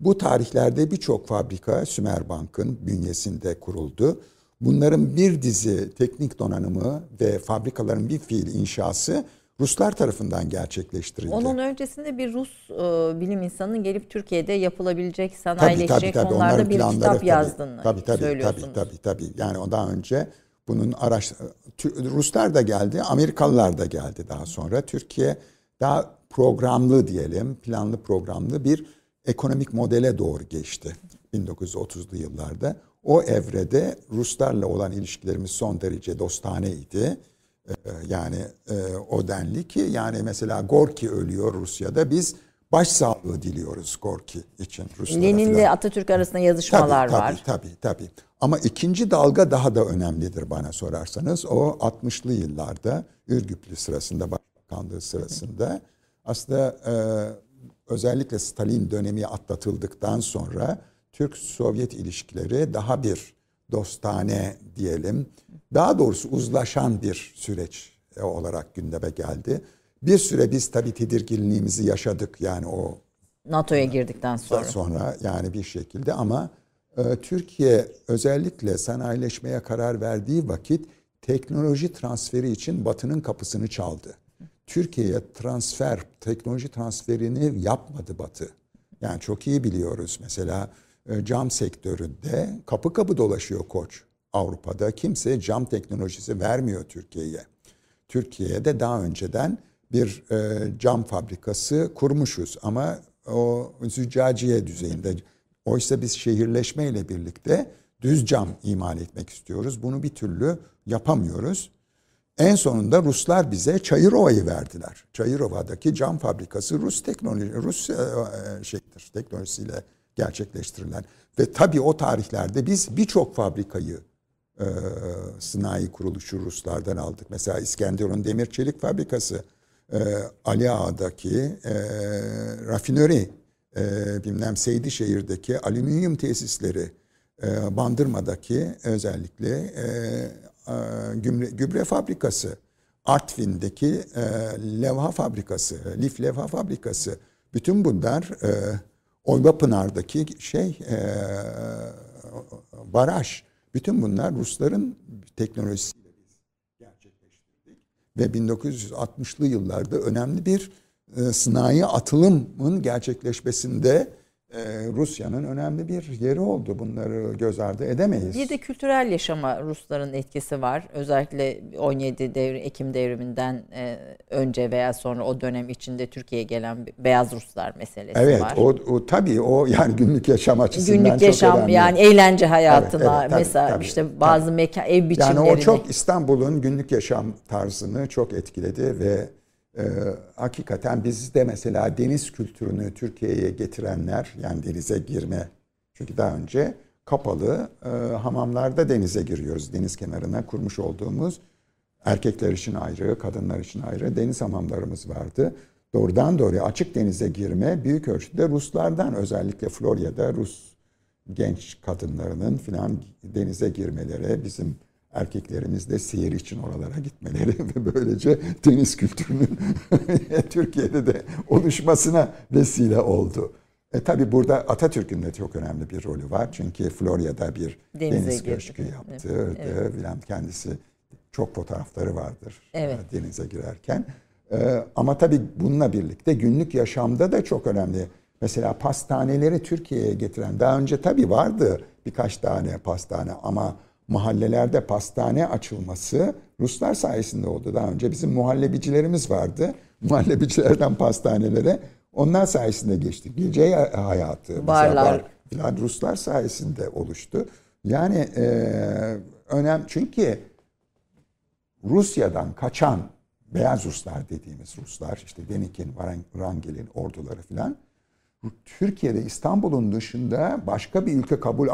Bu tarihlerde birçok fabrika Sümerbank'ın bünyesinde kuruldu. Bunların bir dizi teknik donanımı ve fabrikaların bir fiil inşası Ruslar tarafından gerçekleştirildi. Onun öncesinde bir Rus e, bilim insanının gelip Türkiye'de yapılabilecek Tabii, sanayileşecek tabii, tabii. konularda Onların bir kitap tabii. yazdığını tabii, tabii, söylüyorsunuz. Tabii, tabii, tabii. Yani ondan önce bunun araç Ruslar da geldi, Amerikalılar da geldi daha sonra. Türkiye daha programlı diyelim, planlı programlı bir ekonomik modele doğru geçti 1930'lu yıllarda. O evrede Ruslarla olan ilişkilerimiz son derece dostaneydi. Ee, Yani e, o denli ki yani mesela Gorki ölüyor Rusya'da biz başsağlığı diliyoruz Gorki için Ruslara Lenin'le filan. Atatürk arasında yazışmalar tabii, var. Tabii tabii tabii. Ama ikinci dalga daha da önemlidir bana sorarsanız. O 60'lı yıllarda Ürgüplü sırasında, başbakanlığı sırasında aslında e, özellikle Stalin dönemi atlatıldıktan sonra Türk-Sovyet ilişkileri daha bir dostane diyelim. Daha doğrusu uzlaşan bir süreç e, olarak gündeme geldi. Bir süre biz tabii tedirginliğimizi yaşadık yani o NATO'ya girdikten sonra. sonra yani bir şekilde ama e, Türkiye özellikle sanayileşmeye karar verdiği vakit teknoloji transferi için Batı'nın kapısını çaldı. Türkiye'ye transfer, teknoloji transferini yapmadı Batı. Yani çok iyi biliyoruz mesela e, cam sektöründe kapı kapı dolaşıyor koç. Avrupa'da kimse cam teknolojisi vermiyor Türkiye'ye. Türkiye'de daha önceden bir e, cam fabrikası kurmuşuz ama o züccaciye düzeyinde. Oysa biz şehirleşmeyle birlikte düz cam imal etmek istiyoruz. Bunu bir türlü yapamıyoruz. En sonunda Ruslar bize Çayırova'yı verdiler. Çayırova'daki cam fabrikası Rus teknoloji, Rus e, e, şeydir, teknolojisiyle gerçekleştirilen. Ve tabii o tarihlerde biz birçok fabrikayı e, sanayi kuruluşu Ruslardan aldık. Mesela İskenderun Demir Çelik Fabrikası, e, Ali Ağa'daki e, rafinöri, e, bilmem Seydişehir'deki alüminyum tesisleri, e, Bandırma'daki özellikle e, e, gübre, gübre fabrikası, Artvin'deki e, levha fabrikası, lif levha fabrikası, bütün bunlar e, Oyvapınar'daki şey e, baraj, bütün bunlar Rusların teknolojisiyle biz gerçekleştirdik. Ve 1960'lı yıllarda önemli bir e, sanayi atılımın gerçekleşmesinde Rusya'nın önemli bir yeri oldu. Bunları göz ardı edemeyiz. Bir de kültürel yaşama Rusların etkisi var. Özellikle 17 devri, Ekim devriminden e, önce veya sonra o dönem içinde Türkiye'ye gelen beyaz Ruslar meselesi evet, var. Evet o, o tabii o yani günlük yaşam açısından günlük yaşam çok önemli. yani eğlence hayatına evet, evet, tabii, mesela tabii, işte bazı tabii. mekan ev biçimlerini. Yani o çok İstanbul'un günlük yaşam tarzını çok etkiledi ve ee, hakikaten bizde mesela deniz kültürünü Türkiye'ye getirenler yani denize girme çünkü daha önce kapalı e, hamamlarda denize giriyoruz. Deniz kenarına kurmuş olduğumuz erkekler için ayrı, kadınlar için ayrı deniz hamamlarımız vardı. Doğrudan doğruya açık denize girme büyük ölçüde Ruslardan özellikle Florya'da Rus genç kadınlarının filan denize girmeleri bizim erkeklerimiz de seyir için oralara gitmeleri *laughs* ve böylece deniz kültürünün *laughs* Türkiye'de de oluşmasına vesile oldu. E tabi burada Atatürk'ün de çok önemli bir rolü var. Çünkü Florya'da bir Denize deniz köşkü yaptı. Evet, evet. kendisi çok fotoğrafları vardır evet. E, denize girerken. Ee, ama tabi bununla birlikte günlük yaşamda da çok önemli. Mesela pastaneleri Türkiye'ye getiren daha önce tabi vardı birkaç tane pastane ama mahallelerde pastane açılması Ruslar sayesinde oldu. Daha önce bizim muhallebicilerimiz vardı. *laughs* Muhallebicilerden pastanelere onlar sayesinde geçtik. Gece hayatı, barlar filan Ruslar sayesinde oluştu. Yani e, önem çünkü Rusya'dan kaçan beyaz Ruslar dediğimiz Ruslar işte Denikin, Rangel'in orduları filan Türkiye'de İstanbul'un dışında başka bir ülke kabul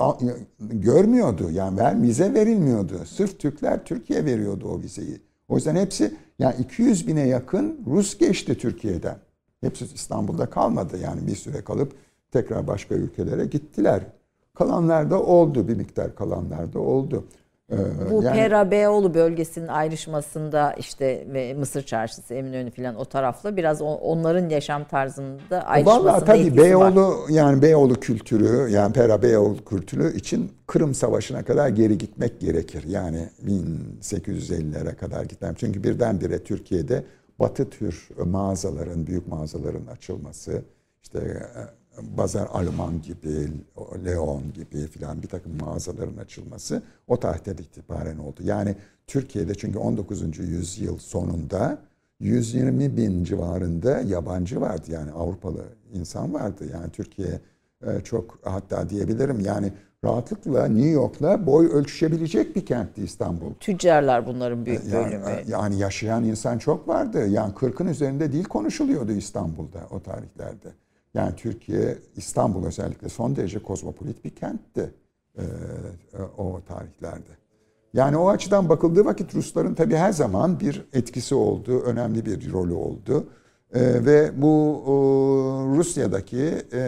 görmüyordu. Yani ver, vize verilmiyordu. Sırf Türkler Türkiye veriyordu o vizeyi. O yüzden hepsi yani 200 bine yakın Rus geçti Türkiye'den. Hepsi İstanbul'da kalmadı. Yani bir süre kalıp tekrar başka ülkelere gittiler. Kalanlar da oldu. Bir miktar kalanlar da oldu. Ee, Bu yani, Pera Beyoğlu bölgesinin ayrışmasında işte Mısır Çarşısı, Eminönü falan o tarafla biraz onların yaşam tarzında ayrışmasında Vallahi tabii Beyoğlu var. yani Beyoğlu kültürü yani Pera Beyoğlu kültürü için Kırım Savaşı'na kadar geri gitmek gerekir. Yani 1850'lere kadar gitmem. Çünkü birdenbire Türkiye'de Batı tür mağazaların, büyük mağazaların açılması, işte Bazar Alman gibi, Leon gibi filan bir takım mağazaların açılması o tarihten itibaren oldu. Yani Türkiye'de çünkü 19. yüzyıl sonunda 120 bin civarında yabancı vardı yani Avrupalı insan vardı. Yani Türkiye e, çok hatta diyebilirim yani rahatlıkla New York'la boy ölçüşebilecek bir kentti İstanbul. Tüccarlar bunların büyük bölümü. Yani, yani yaşayan insan çok vardı. Yani 40'ın üzerinde dil konuşuluyordu İstanbul'da o tarihlerde. Yani Türkiye, İstanbul özellikle son derece kozmopolit bir kentti e, o tarihlerde. Yani o açıdan bakıldığı vakit Rusların tabii her zaman bir etkisi oldu, önemli bir rolü oldu. E, ve bu o, Rusya'daki e,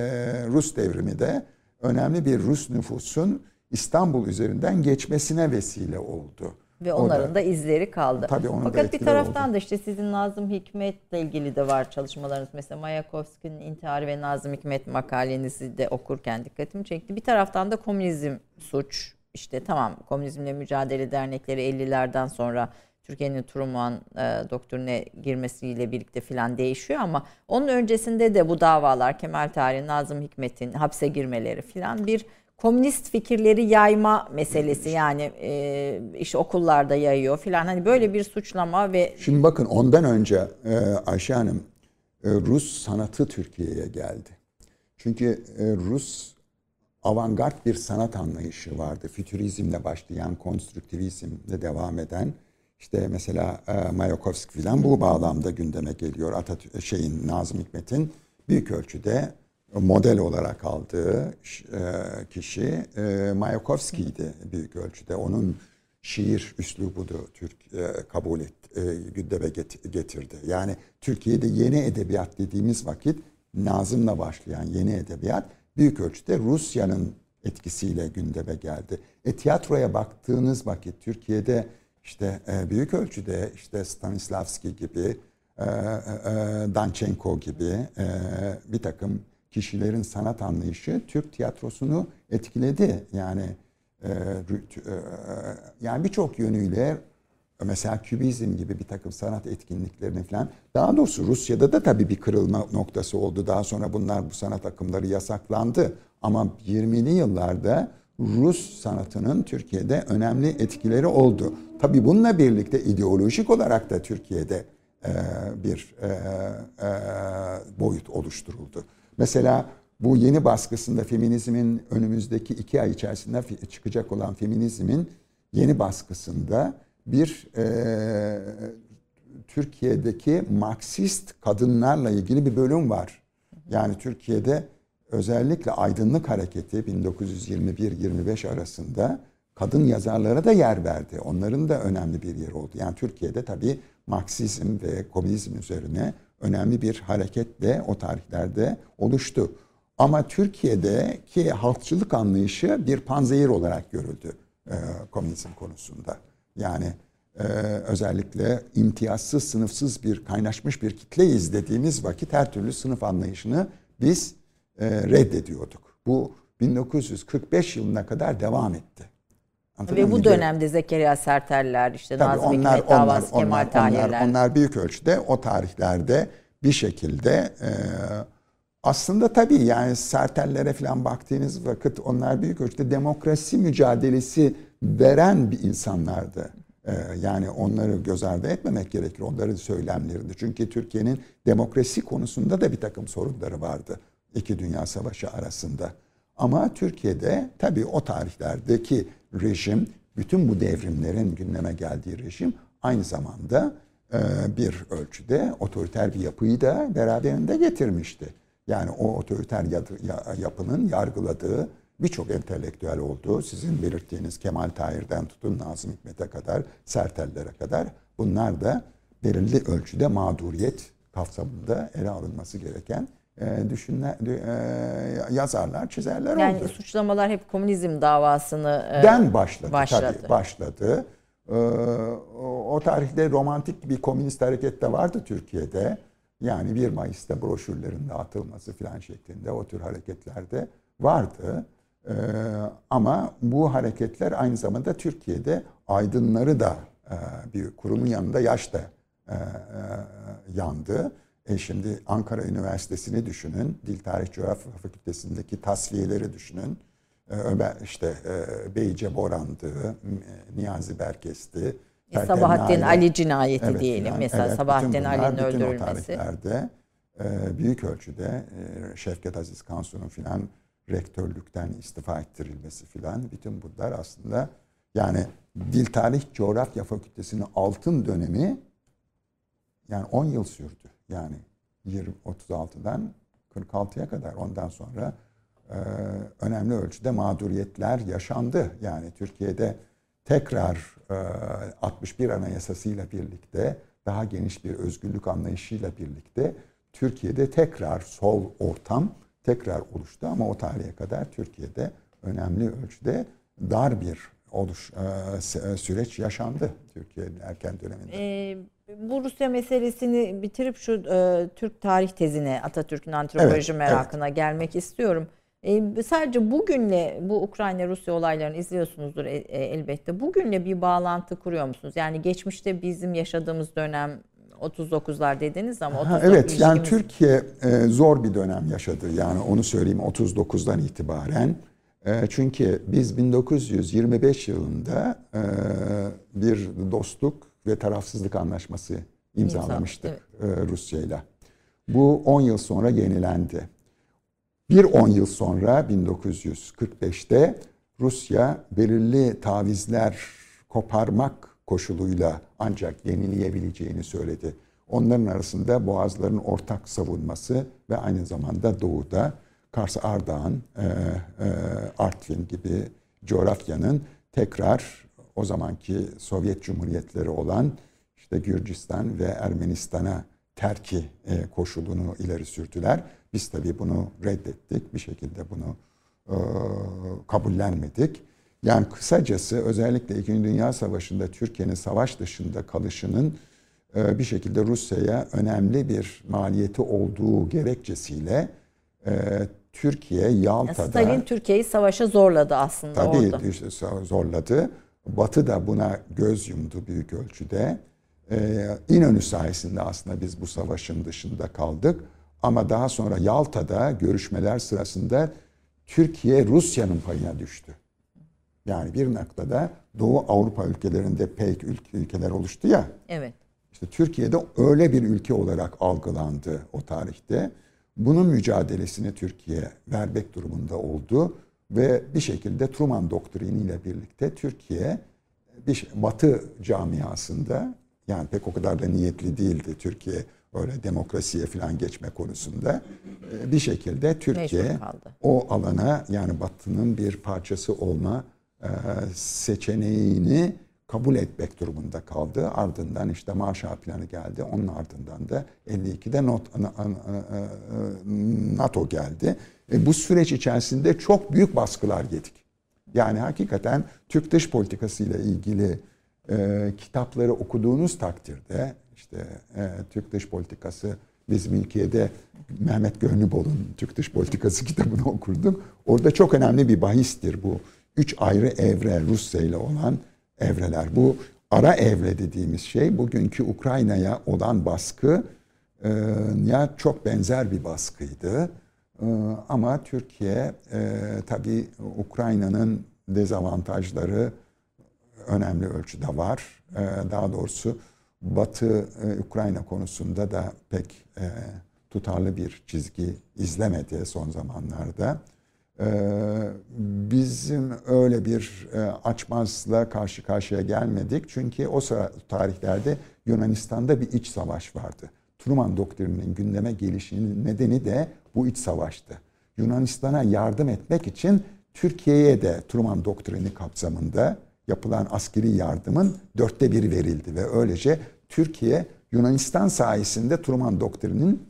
Rus devrimi de önemli bir Rus nüfusun İstanbul üzerinden geçmesine vesile oldu. Ve onların da- da, izleri kaldı. Tabii onun Fakat bir taraftan oldu. da işte sizin Nazım Hikmet'le ilgili de var çalışmalarınız. Mesela Mayakovski'nin intiharı ve Nazım Hikmet makalenizi de okurken dikkatimi çekti. Bir taraftan da komünizm suç. İşte tamam komünizmle mücadele dernekleri 50'lerden sonra Türkiye'nin Truman e, doktrine girmesiyle birlikte filan değişiyor ama onun öncesinde de bu davalar Kemal Tahir, Nazım Hikmet'in hapse girmeleri filan bir komünist fikirleri yayma meselesi yani e, işte okullarda yayıyor filan hani böyle bir suçlama ve Şimdi bakın ondan önce e, Ayşe Hanım e, Rus sanatı Türkiye'ye geldi. Çünkü e, Rus avantgard bir sanat anlayışı vardı. Fütürizmle başlayan, konstruktivizmle devam eden. İşte mesela e, Mayakovski falan bu bağlamda gündeme geliyor. Atatürk şeyin Nazım Hikmet'in büyük ölçüde model olarak aldığı e, kişi e, Mayakovski'ydi büyük ölçüde. Onun şiir üslubudu Türk e, kabul et, gündeme get- getirdi. Yani Türkiye'de yeni edebiyat dediğimiz vakit Nazım'la başlayan yeni edebiyat büyük ölçüde Rusya'nın etkisiyle gündeme geldi. E tiyatroya baktığınız vakit Türkiye'de işte büyük ölçüde işte Stanislavski gibi, Danchenko gibi bir takım kişilerin sanat anlayışı Türk tiyatrosunu etkiledi. Yani e, e, yani birçok yönüyle mesela kübizm gibi bir takım sanat etkinliklerini falan daha doğrusu Rusya'da da tabii bir kırılma noktası oldu. Daha sonra bunlar bu sanat akımları yasaklandı. Ama 20'li yıllarda Rus sanatının Türkiye'de önemli etkileri oldu. Tabii bununla birlikte ideolojik olarak da Türkiye'de e, bir e, boyut oluşturuldu. Mesela bu yeni baskısında feminizmin önümüzdeki iki ay içerisinde çıkacak olan feminizmin yeni baskısında bir e, Türkiye'deki Marksist kadınlarla ilgili bir bölüm var. Yani Türkiye'de özellikle aydınlık hareketi 1921-25 arasında kadın yazarlara da yer verdi. Onların da önemli bir yeri oldu. Yani Türkiye'de tabii Marksizm ve komünizm üzerine önemli bir hareket de o tarihlerde oluştu. Ama Türkiye'deki halkçılık anlayışı bir panzehir olarak görüldü e, komünizm konusunda. Yani e, özellikle imtiyazsız, sınıfsız bir kaynaşmış bir kitleyiz dediğimiz vakit her türlü sınıf anlayışını biz e, reddediyorduk. Bu 1945 yılına kadar devam etti. Ve bu dönemde Zekeriya Serteller işte Tabii Nazım onlar, Hikmet davası onlar, Kemal onlar, Tahirler. onlar, onlar büyük ölçüde o tarihlerde bir şekilde e, aslında tabii yani Sertellere falan baktığınız vakit onlar büyük ölçüde demokrasi mücadelesi veren bir insanlardı. E, yani onları göz ardı etmemek gerekir onların söylemlerinde. Çünkü Türkiye'nin demokrasi konusunda da bir takım sorunları vardı. İki Dünya Savaşı arasında. Ama Türkiye'de tabii o tarihlerdeki rejim, bütün bu devrimlerin gündeme geldiği rejim aynı zamanda e, bir ölçüde otoriter bir yapıyı da beraberinde getirmişti. Yani o otoriter yapının yargıladığı birçok entelektüel oldu. Sizin belirttiğiniz Kemal Tahir'den tutun Nazım Hikmet'e kadar, Sertellere kadar bunlar da belirli ölçüde mağduriyet kapsamında ele alınması gereken e, düşünler, e, yazarlar, çizerler yani oldu. suçlamalar hep komünizm davasını e, Den başladı, başladı. tabii başladı. Ee, o, tarihte romantik bir komünist hareket de vardı Türkiye'de. Yani 1 Mayıs'ta broşürlerin dağıtılması falan şeklinde o tür hareketlerde vardı. Ee, ama bu hareketler aynı zamanda Türkiye'de aydınları da e, bir kurumun yanında yaş da e, e, yandı. E şimdi Ankara Üniversitesi'ni düşünün, Dil Tarih Coğrafya Fakültesindeki tasfiyeleri düşünün. Ee, Ömer işte e, Beyce Boran'dı, M- Niyazi Berkes'ti. E, Sabahattin. Ali cinayeti Evet, diyelim. filan. Mesela Evet, Sabahattin Ali'nin bütün o öldürülmesi. tarihlerde e, büyük ölçüde e, Şevket Aziz Kansu'nun filan rektörlükten istifa ettirilmesi filan bütün bunlar aslında yani Dil Tarih Coğrafya Fakültesi'nin altın dönemi yani 10 yıl sürdü. Yani 20 36'dan 46'ya kadar ondan sonra e, önemli ölçüde mağduriyetler yaşandı. Yani Türkiye'de tekrar e, 61 Anayasası'yla birlikte daha geniş bir özgürlük anlayışıyla birlikte Türkiye'de tekrar sol ortam tekrar oluştu ama o tarihe kadar Türkiye'de önemli ölçüde dar bir oluş e, süreç yaşandı Türkiye'nin erken döneminde. E, bu Rusya meselesini bitirip şu e, Türk tarih tezine Atatürk'ün antropoloji evet, merakına evet. gelmek istiyorum. E, sadece bugünle bu Ukrayna-Rusya olaylarını izliyorsunuzdur e, e, elbette. Bugünle bir bağlantı kuruyor musunuz? Yani geçmişte bizim yaşadığımız dönem 39'lar dediniz ama 39 Evet yani Türkiye e, zor bir dönem yaşadı. Yani onu söyleyeyim 39'dan itibaren. E, çünkü biz 1925 yılında e, bir dostluk ve tarafsızlık anlaşması imzalamıştık evet. e, Rusya ile. Bu 10 yıl sonra yenilendi. Bir 10 yıl sonra 1945'te Rusya belirli tavizler koparmak koşuluyla ancak yenileyebileceğini söyledi. Onların arasında Boğazların ortak savunması ve aynı zamanda doğuda Kars Ardahan, e, e, Artvin gibi coğrafyanın tekrar o zamanki Sovyet Cumhuriyetleri olan işte Gürcistan ve Ermenistan'a terki e, koşulunu ileri sürdüler. Biz tabii bunu reddettik. Bir şekilde bunu e, kabullenmedik. Yani kısacası özellikle İkinci Dünya Savaşı'nda Türkiye'nin savaş dışında kalışının e, bir şekilde Rusya'ya önemli bir maliyeti olduğu gerekçesiyle e, Türkiye Yalta'da... Stalin Türkiye'yi savaşa zorladı aslında tabii, orada. Tabii zorladı. Batı da buna göz yumdu büyük ölçüde. Ee, İnönü sayesinde aslında biz bu savaşın dışında kaldık. Ama daha sonra Yalta'da görüşmeler sırasında Türkiye Rusya'nın payına düştü. Yani bir noktada Doğu Avrupa ülkelerinde pek ülkeler oluştu ya. Evet. İşte Türkiye'de öyle bir ülke olarak algılandı o tarihte. Bunun mücadelesini Türkiye vermek durumunda oldu ve bir şekilde Truman doktriniyle birlikte Türkiye bir Batı camiasında yani pek o kadar da niyetli değildi Türkiye öyle demokrasiye falan geçme konusunda. Ee, bir şekilde Türkiye o alana yani Batı'nın bir parçası olma e, seçeneğini kabul etmek durumunda kaldı. Ardından işte Marshall Planı geldi. Onun ardından da 52'de e, NATO geldi. E bu süreç içerisinde çok büyük baskılar yedik. Yani hakikaten Türk dış politikası ile ilgili e, kitapları okuduğunuz takdirde işte e, Türk dış politikası bizim ülkede Mehmet Gönlübol'un Türk dış politikası *laughs* kitabını okurduk. Orada çok önemli bir bahistir bu. Üç ayrı evre Rusya ile olan evreler. Bu ara evre dediğimiz şey bugünkü Ukrayna'ya olan baskı e, ya çok benzer bir baskıydı. E, ama Türkiye e, tabii Ukrayna'nın dezavantajları önemli ölçüde var. E, daha doğrusu Batı e, Ukrayna konusunda da pek tutarlı bir çizgi izlemedi son zamanlarda. E, bizim öyle bir e, açmazla karşı karşıya gelmedik. Çünkü o tarihlerde Yunanistan'da bir iç savaş vardı. Truman doktrininin gündeme gelişinin nedeni de bu iç savaştı. Yunanistan'a yardım etmek için Türkiye'ye de Truman doktrini kapsamında yapılan askeri yardımın dörtte biri verildi ve öylece Türkiye Yunanistan sayesinde Truman doktrinin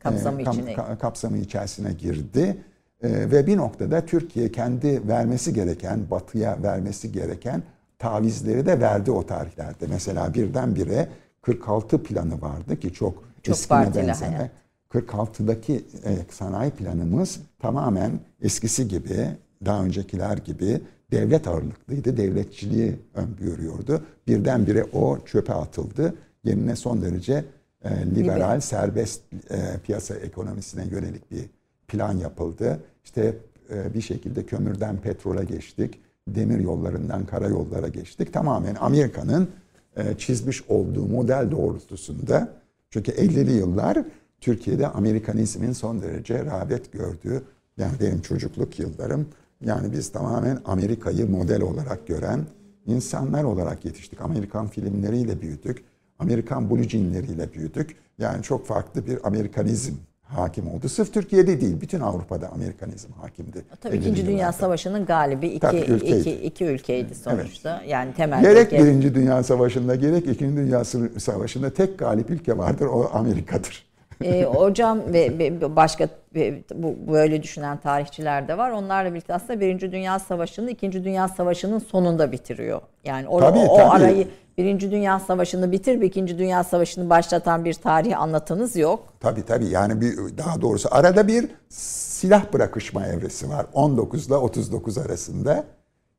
kapsamı, e, içine. kapsamı içerisine girdi. E, ve bir noktada Türkiye kendi vermesi gereken, batıya vermesi gereken tavizleri de verdi o tarihlerde. Mesela birdenbire 46 planı vardı ki çok, çok eskine benzeme. 46'daki e, sanayi planımız tamamen eskisi gibi, daha öncekiler gibi devlet ağırlıklıydı. Devletçiliği öngörüyordu. Birdenbire o çöpe atıldı. Yerine son derece e, liberal, serbest e, piyasa ekonomisine yönelik bir plan yapıldı. İşte e, bir şekilde kömürden petrole geçtik. Demir yollarından karayollara geçtik. Tamamen Amerika'nın e, çizmiş olduğu model doğrultusunda. Çünkü 50'li yıllar Türkiye'de Amerikanizmin son derece rağbet gördüğü, yani benim çocukluk yıllarım yani biz tamamen Amerika'yı model olarak gören insanlar olarak yetiştik. Amerikan filmleriyle büyüdük. Amerikan bluejeanleriyle büyüdük. Yani çok farklı bir Amerikanizm hakim oldu. Sırf Türkiye'de değil, bütün Avrupa'da Amerikanizm hakimdi. Tabii İkinci Dünya Savaşı'nın galibi iki, Tabii, ülkeydi. iki, iki ülkeydi sonuçta. Evet. Yani temel Gerek ülke... Birinci Dünya Savaşı'nda gerek İkinci Dünya Savaşı'nda tek galip ülke vardır, o Amerika'dır. *laughs* E, hocam ve, ve başka ve bu böyle düşünen tarihçiler de var. Onlarla birlikte aslında Birinci Dünya Savaşı'nı İkinci Dünya Savaşı'nın sonunda bitiriyor. Yani o, Tabii, o, o tabii. arayı Birinci Dünya Savaşı'nı bitir ve İkinci Dünya Savaşı'nı başlatan bir tarih anlatınız yok. Tabii tabii yani bir, daha doğrusu arada bir silah bırakışma evresi var 19 ile 39 arasında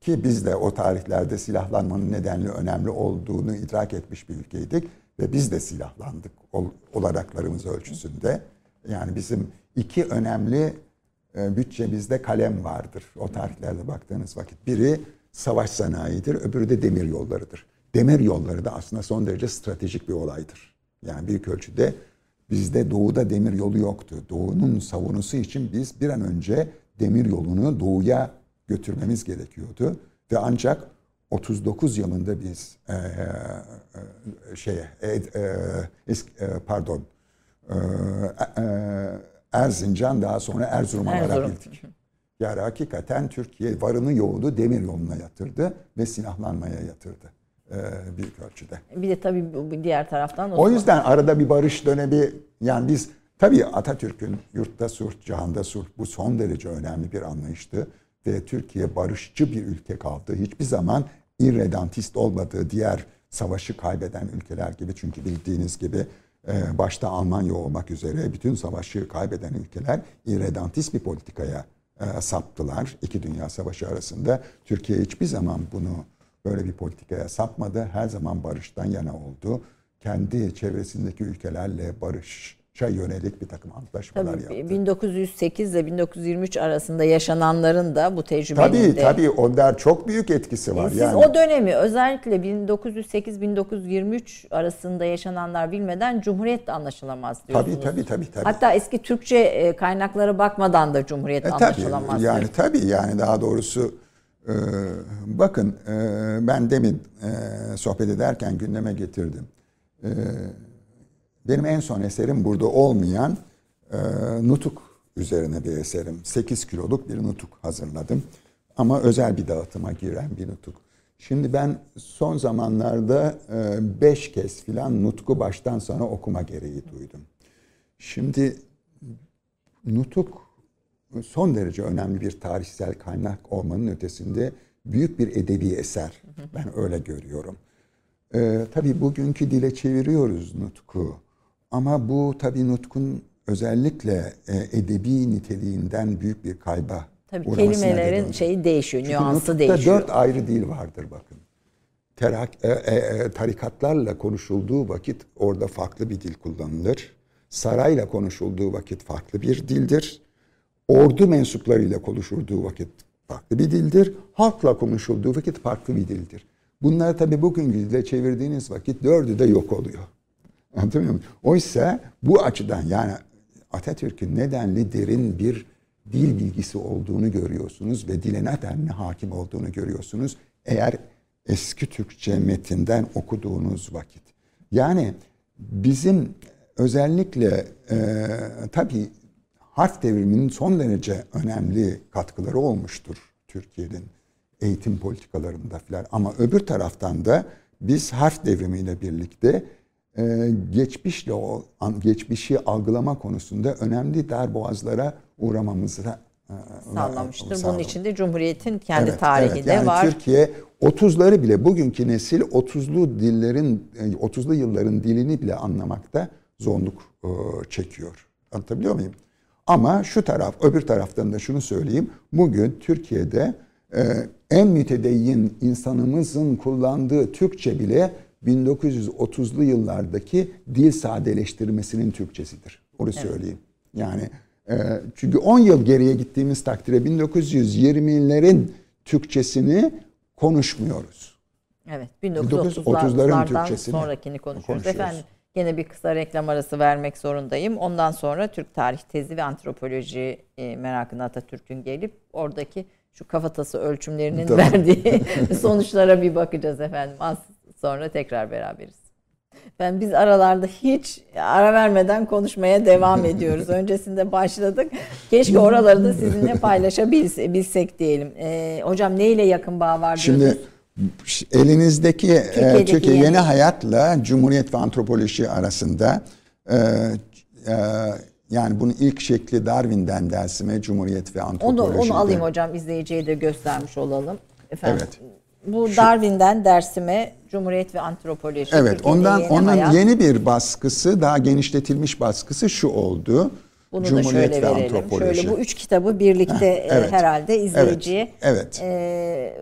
ki biz de o tarihlerde silahlanmanın nedenli önemli olduğunu idrak etmiş bir ülkeydik ve biz de silahlandık ol, olanaklarımız ölçüsünde. Yani bizim iki önemli e, bütçemizde kalem vardır o tarihlerde baktığınız vakit. Biri savaş sanayidir, öbürü de demir yollarıdır. Demir yolları da aslında son derece stratejik bir olaydır. Yani büyük ölçüde bizde doğuda demir yolu yoktu. Doğunun savunusu için biz bir an önce demir yolunu doğuya götürmemiz gerekiyordu. Ve ancak 39 yılında biz e, e, şeye e, e, e, pardon e, e, Erzincan daha sonra Erzurum'a Erzurum. varabildik. Yani hakikaten Türkiye varını yoğunu demir yoluna yatırdı ve silahlanmaya yatırdı e, büyük ölçüde. Bir de tabii diğer taraftan O yüzden arada bir barış dönemi yani biz tabii Atatürk'ün yurtta sulh, cihanda sulh bu son derece önemli bir anlayıştı. Ve Türkiye barışçı bir ülke kaldı. Hiçbir zaman irredantist olmadığı diğer savaşı kaybeden ülkeler gibi. Çünkü bildiğiniz gibi e, başta Almanya olmak üzere bütün savaşı kaybeden ülkeler irredantist bir politikaya e, saptılar. İki Dünya Savaşı arasında. Türkiye hiçbir zaman bunu böyle bir politikaya sapmadı. Her zaman barıştan yana oldu. Kendi çevresindeki ülkelerle barışa yönelik bir takım antlaşmalar Tabii yaptı. 1908 ile 1923 arasında yaşananların da bu tecrübenin Tabii de tabii onlar çok büyük etkisi var. Siz yani o dönemi özellikle 1908-1923 arasında yaşananlar bilmeden Cumhuriyet anlaşılamaz diyorsunuz. tabii tabii tabii tabii. Hatta eski Türkçe e, kaynaklara bakmadan da Cumhuriyet E, anlaşılamaz. tabii yani diyorsunuz. tabii yani daha doğrusu e, bakın e, ben demin e, sohbet ederken gündeme getirdim. E, benim en son eserim burada olmayan e, nutuk üzerine bir eserim. 8 kiloluk bir nutuk hazırladım. Ama özel bir dağıtıma giren bir nutuk. Şimdi ben son zamanlarda 5 kez filan nutku baştan sona okuma gereği duydum. Şimdi nutuk son derece önemli bir tarihsel kaynak olmanın ötesinde büyük bir edebi eser. Ben öyle görüyorum. Ee, tabii bugünkü dile çeviriyoruz nutku. Ama bu tabii nutkun özellikle e, edebi niteliğinden büyük bir kayba Tabii kelimelerin şeyi değişiyor, Çünkü nüansı nutukta değişiyor. dört ayrı dil vardır bakın. Terak, e, e, e, tarikatlarla konuşulduğu vakit orada farklı bir dil kullanılır. Sarayla konuşulduğu vakit farklı bir dildir. Ordu mensuplarıyla konuşulduğu vakit farklı bir dildir. Halkla konuşulduğu vakit farklı bir dildir. Bunları tabii bugünkü dile çevirdiğiniz vakit dördü de yok oluyor. Anlatabiliyor muyum? Oysa bu açıdan yani Atatürk'ün nedenli derin bir dil bilgisi olduğunu görüyorsunuz ve dile nedenli hakim olduğunu görüyorsunuz. Eğer eski Türkçe metinden okuduğunuz vakit. Yani bizim özellikle e, tabii harf devriminin son derece önemli katkıları olmuştur Türkiye'nin eğitim politikalarında filan. Ama öbür taraftan da biz harf devrimiyle birlikte e, geçmişle o geçmişi algılama konusunda önemli darboğazlara uğramamızı e, Sağlamıştır. Bunun sağladı. için de Cumhuriyet'in kendi Evet, tarihinde evet. Yani var. Türkiye 30'ları bile bugünkü nesil 30'lu dillerin e, 30'lu yılların dilini bile anlamakta zorluk e, çekiyor. Anlatabiliyor muyum? Ama şu taraf, öbür taraftan da şunu söyleyeyim. Bugün Türkiye'de e, en mütedeyyin insanımızın kullandığı Türkçe bile 1930'lu yıllardaki dil sadeleştirmesinin Türkçesidir. Onu söyleyeyim. Yani e, çünkü 10 yıl geriye gittiğimiz takdirde 1920'lerin Türkçesini konuşmuyoruz. Evet, 1930'ların 1930'lardan Türkçesini sonrakini konuşuyoruz. konuşuyoruz. Efendim gene bir kısa reklam arası vermek zorundayım. Ondan sonra Türk tarih tezi ve antropoloji e, merakına Atatürk'ün gelip oradaki şu kafatası ölçümlerinin Tamam. verdiği *laughs* sonuçlara bir bakacağız efendim. Az sonra tekrar beraberiz. Ben biz aralarda hiç ara vermeden konuşmaya devam *laughs* ediyoruz. Öncesinde başladık. Keşke oraları da sizinle paylaşabilsek diyelim. Ee, hocam neyle yakın bağ var Şimdi diyorsunuz? elinizdeki e, Türkiye'deki Türkiye yeni- Yeni Hayat'la Cumhuriyet ve Antropoloji arasında e, e, yani bunun ilk şekli Darwin'den dersime Cumhuriyet ve Onu, Antropoloji'de. onu alayım hocam izleyiciye de göstermiş olalım. Efendim, Evet. Bu Darwin'den dersime Cumhuriyet ve Antropoloji. Evet, Türkiye'de ondan yeni onun hayat. yeni bir baskısı, daha genişletilmiş baskısı şu oldu. Bunu Cumhuriyet da şöyle ve verelim. Antropoloji. Şöyle bu üç kitabı birlikte e, evet. herhalde izleyiciye Evet, e,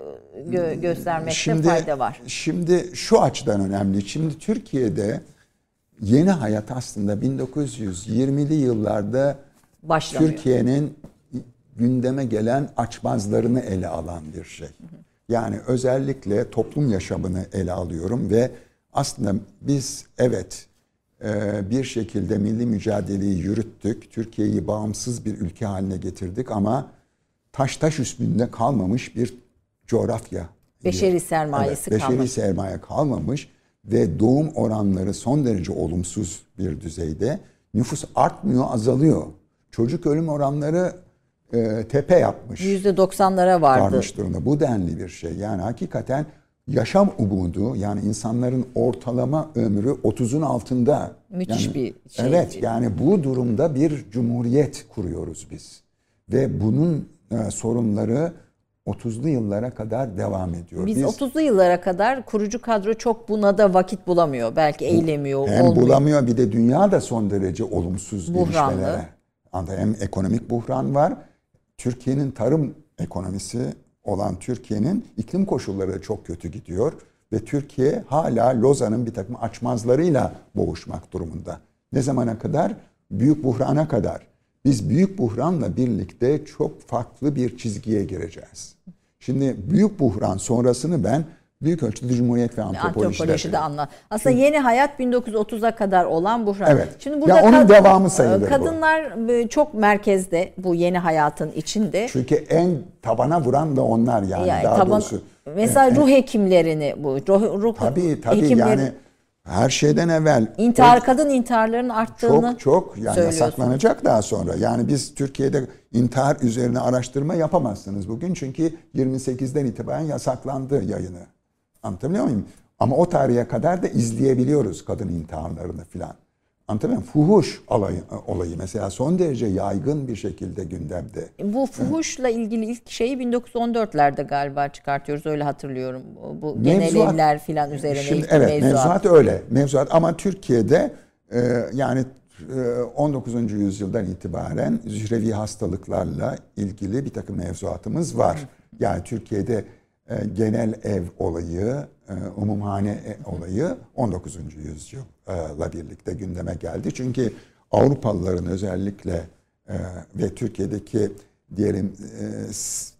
gö- göstermekte Şimdi, fayda var. Şimdi şu açıdan önemli. Şimdi Türkiye'de yeni hayat aslında 1920'li yıllarda Başlamıyor. Türkiye'nin gündeme gelen açmazlarını ele alan bir şey. Yani özellikle toplum yaşamını ele alıyorum ve aslında biz evet e, bir şekilde milli mücadeleyi yürüttük. Türkiye'yi bağımsız bir ülke haline getirdik ama taş taş üstünde kalmamış bir coğrafya. Beşeri sermayesi evet, beşeri kalmamış. sermaye kalmamış ve doğum oranları son derece olumsuz bir düzeyde. Nüfus artmıyor, azalıyor. Çocuk ölüm oranları e, tepe yapmış. %90'lara vardı. Varmış durumda. Bu denli bir şey. Yani hakikaten yaşam umudu yani insanların ortalama ömrü 30'un altında. Müthiş Yani- bir şey. Evet yani bu durumda bir cumhuriyet kuruyoruz biz. Ve bunun e, sorunları 30'lu yıllara kadar devam ediyor. Biz 30'lu yıllara kadar kurucu kadro çok buna da vakit bulamıyor. Belki eylemiyor, hem olmuyor. bulamıyor bir de dünya da son derece olumsuz Buhranlı. gelişmelere. Hem ekonomik buhran var. Türkiye'nin tarım ekonomisi olan Türkiye'nin iklim koşulları çok kötü gidiyor. Ve Türkiye hala Lozan'ın bir takım açmazlarıyla boğuşmak durumunda. Ne zamana kadar? Büyük buhrana kadar. Biz büyük buhranla birlikte çok farklı bir çizgiye gireceğiz. Şimdi büyük buhran sonrasını ben büyük ölçüde Cumhuriyet ve antropolojide Antropolojide anlat. Aslında yeni hayat 1930'a kadar olan buhran. Evet. Şimdi Ya burada onun kad- devamı sayılır bu. Kadınlar e, çok merkezde bu yeni hayatın içinde. Çünkü en tabana vuran da onlar yani, Yani daha taban- doğrusu. mesela ruh hekimlerini bu ruh, ruh Tabii tabii hekimleri- yani her şeyden evvel intihar kadın intiharlarının arttığını çok çok yani yasaklanacak daha sonra. Yani biz Türkiye'de intihar üzerine araştırma yapamazsınız bugün çünkü 28'den itibaren yasaklandı yayını. Anlatabiliyor muyum? Ama o tarihe kadar da izleyebiliyoruz kadın intiharlarını filan. Anlatabiliyor muyum? Fuhuş olayı, olayı mesela son derece yaygın bir şekilde gündemde. Bu fuhuşla ilgili ilk şeyi 1914'lerde galiba çıkartıyoruz öyle hatırlıyorum. Bu- Bu genel Mevzuat- evler filan üzerine Şimdi, ilk evet mevzuat. mevzuat öyle. Mevzuat ama Türkiye'de e, yani e, 19. yüzyıldan itibaren zührevi hastalıklarla ilgili bir takım mevzuatımız var. Yani Türkiye'de e, genel ev olayı, e, umumhane e- olayı 19. yüzyılla birlikte gündeme geldi. Çünkü Avrupalıların özellikle ve Türkiye'deki diyelim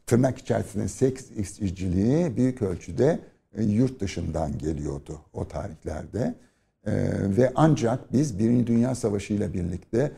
tırnak içerisinde seks işçiliği büyük ölçüde yurt dışından geliyordu o tarihlerde. Ve ancak biz Birinci Dünya Savaşı ile birlikte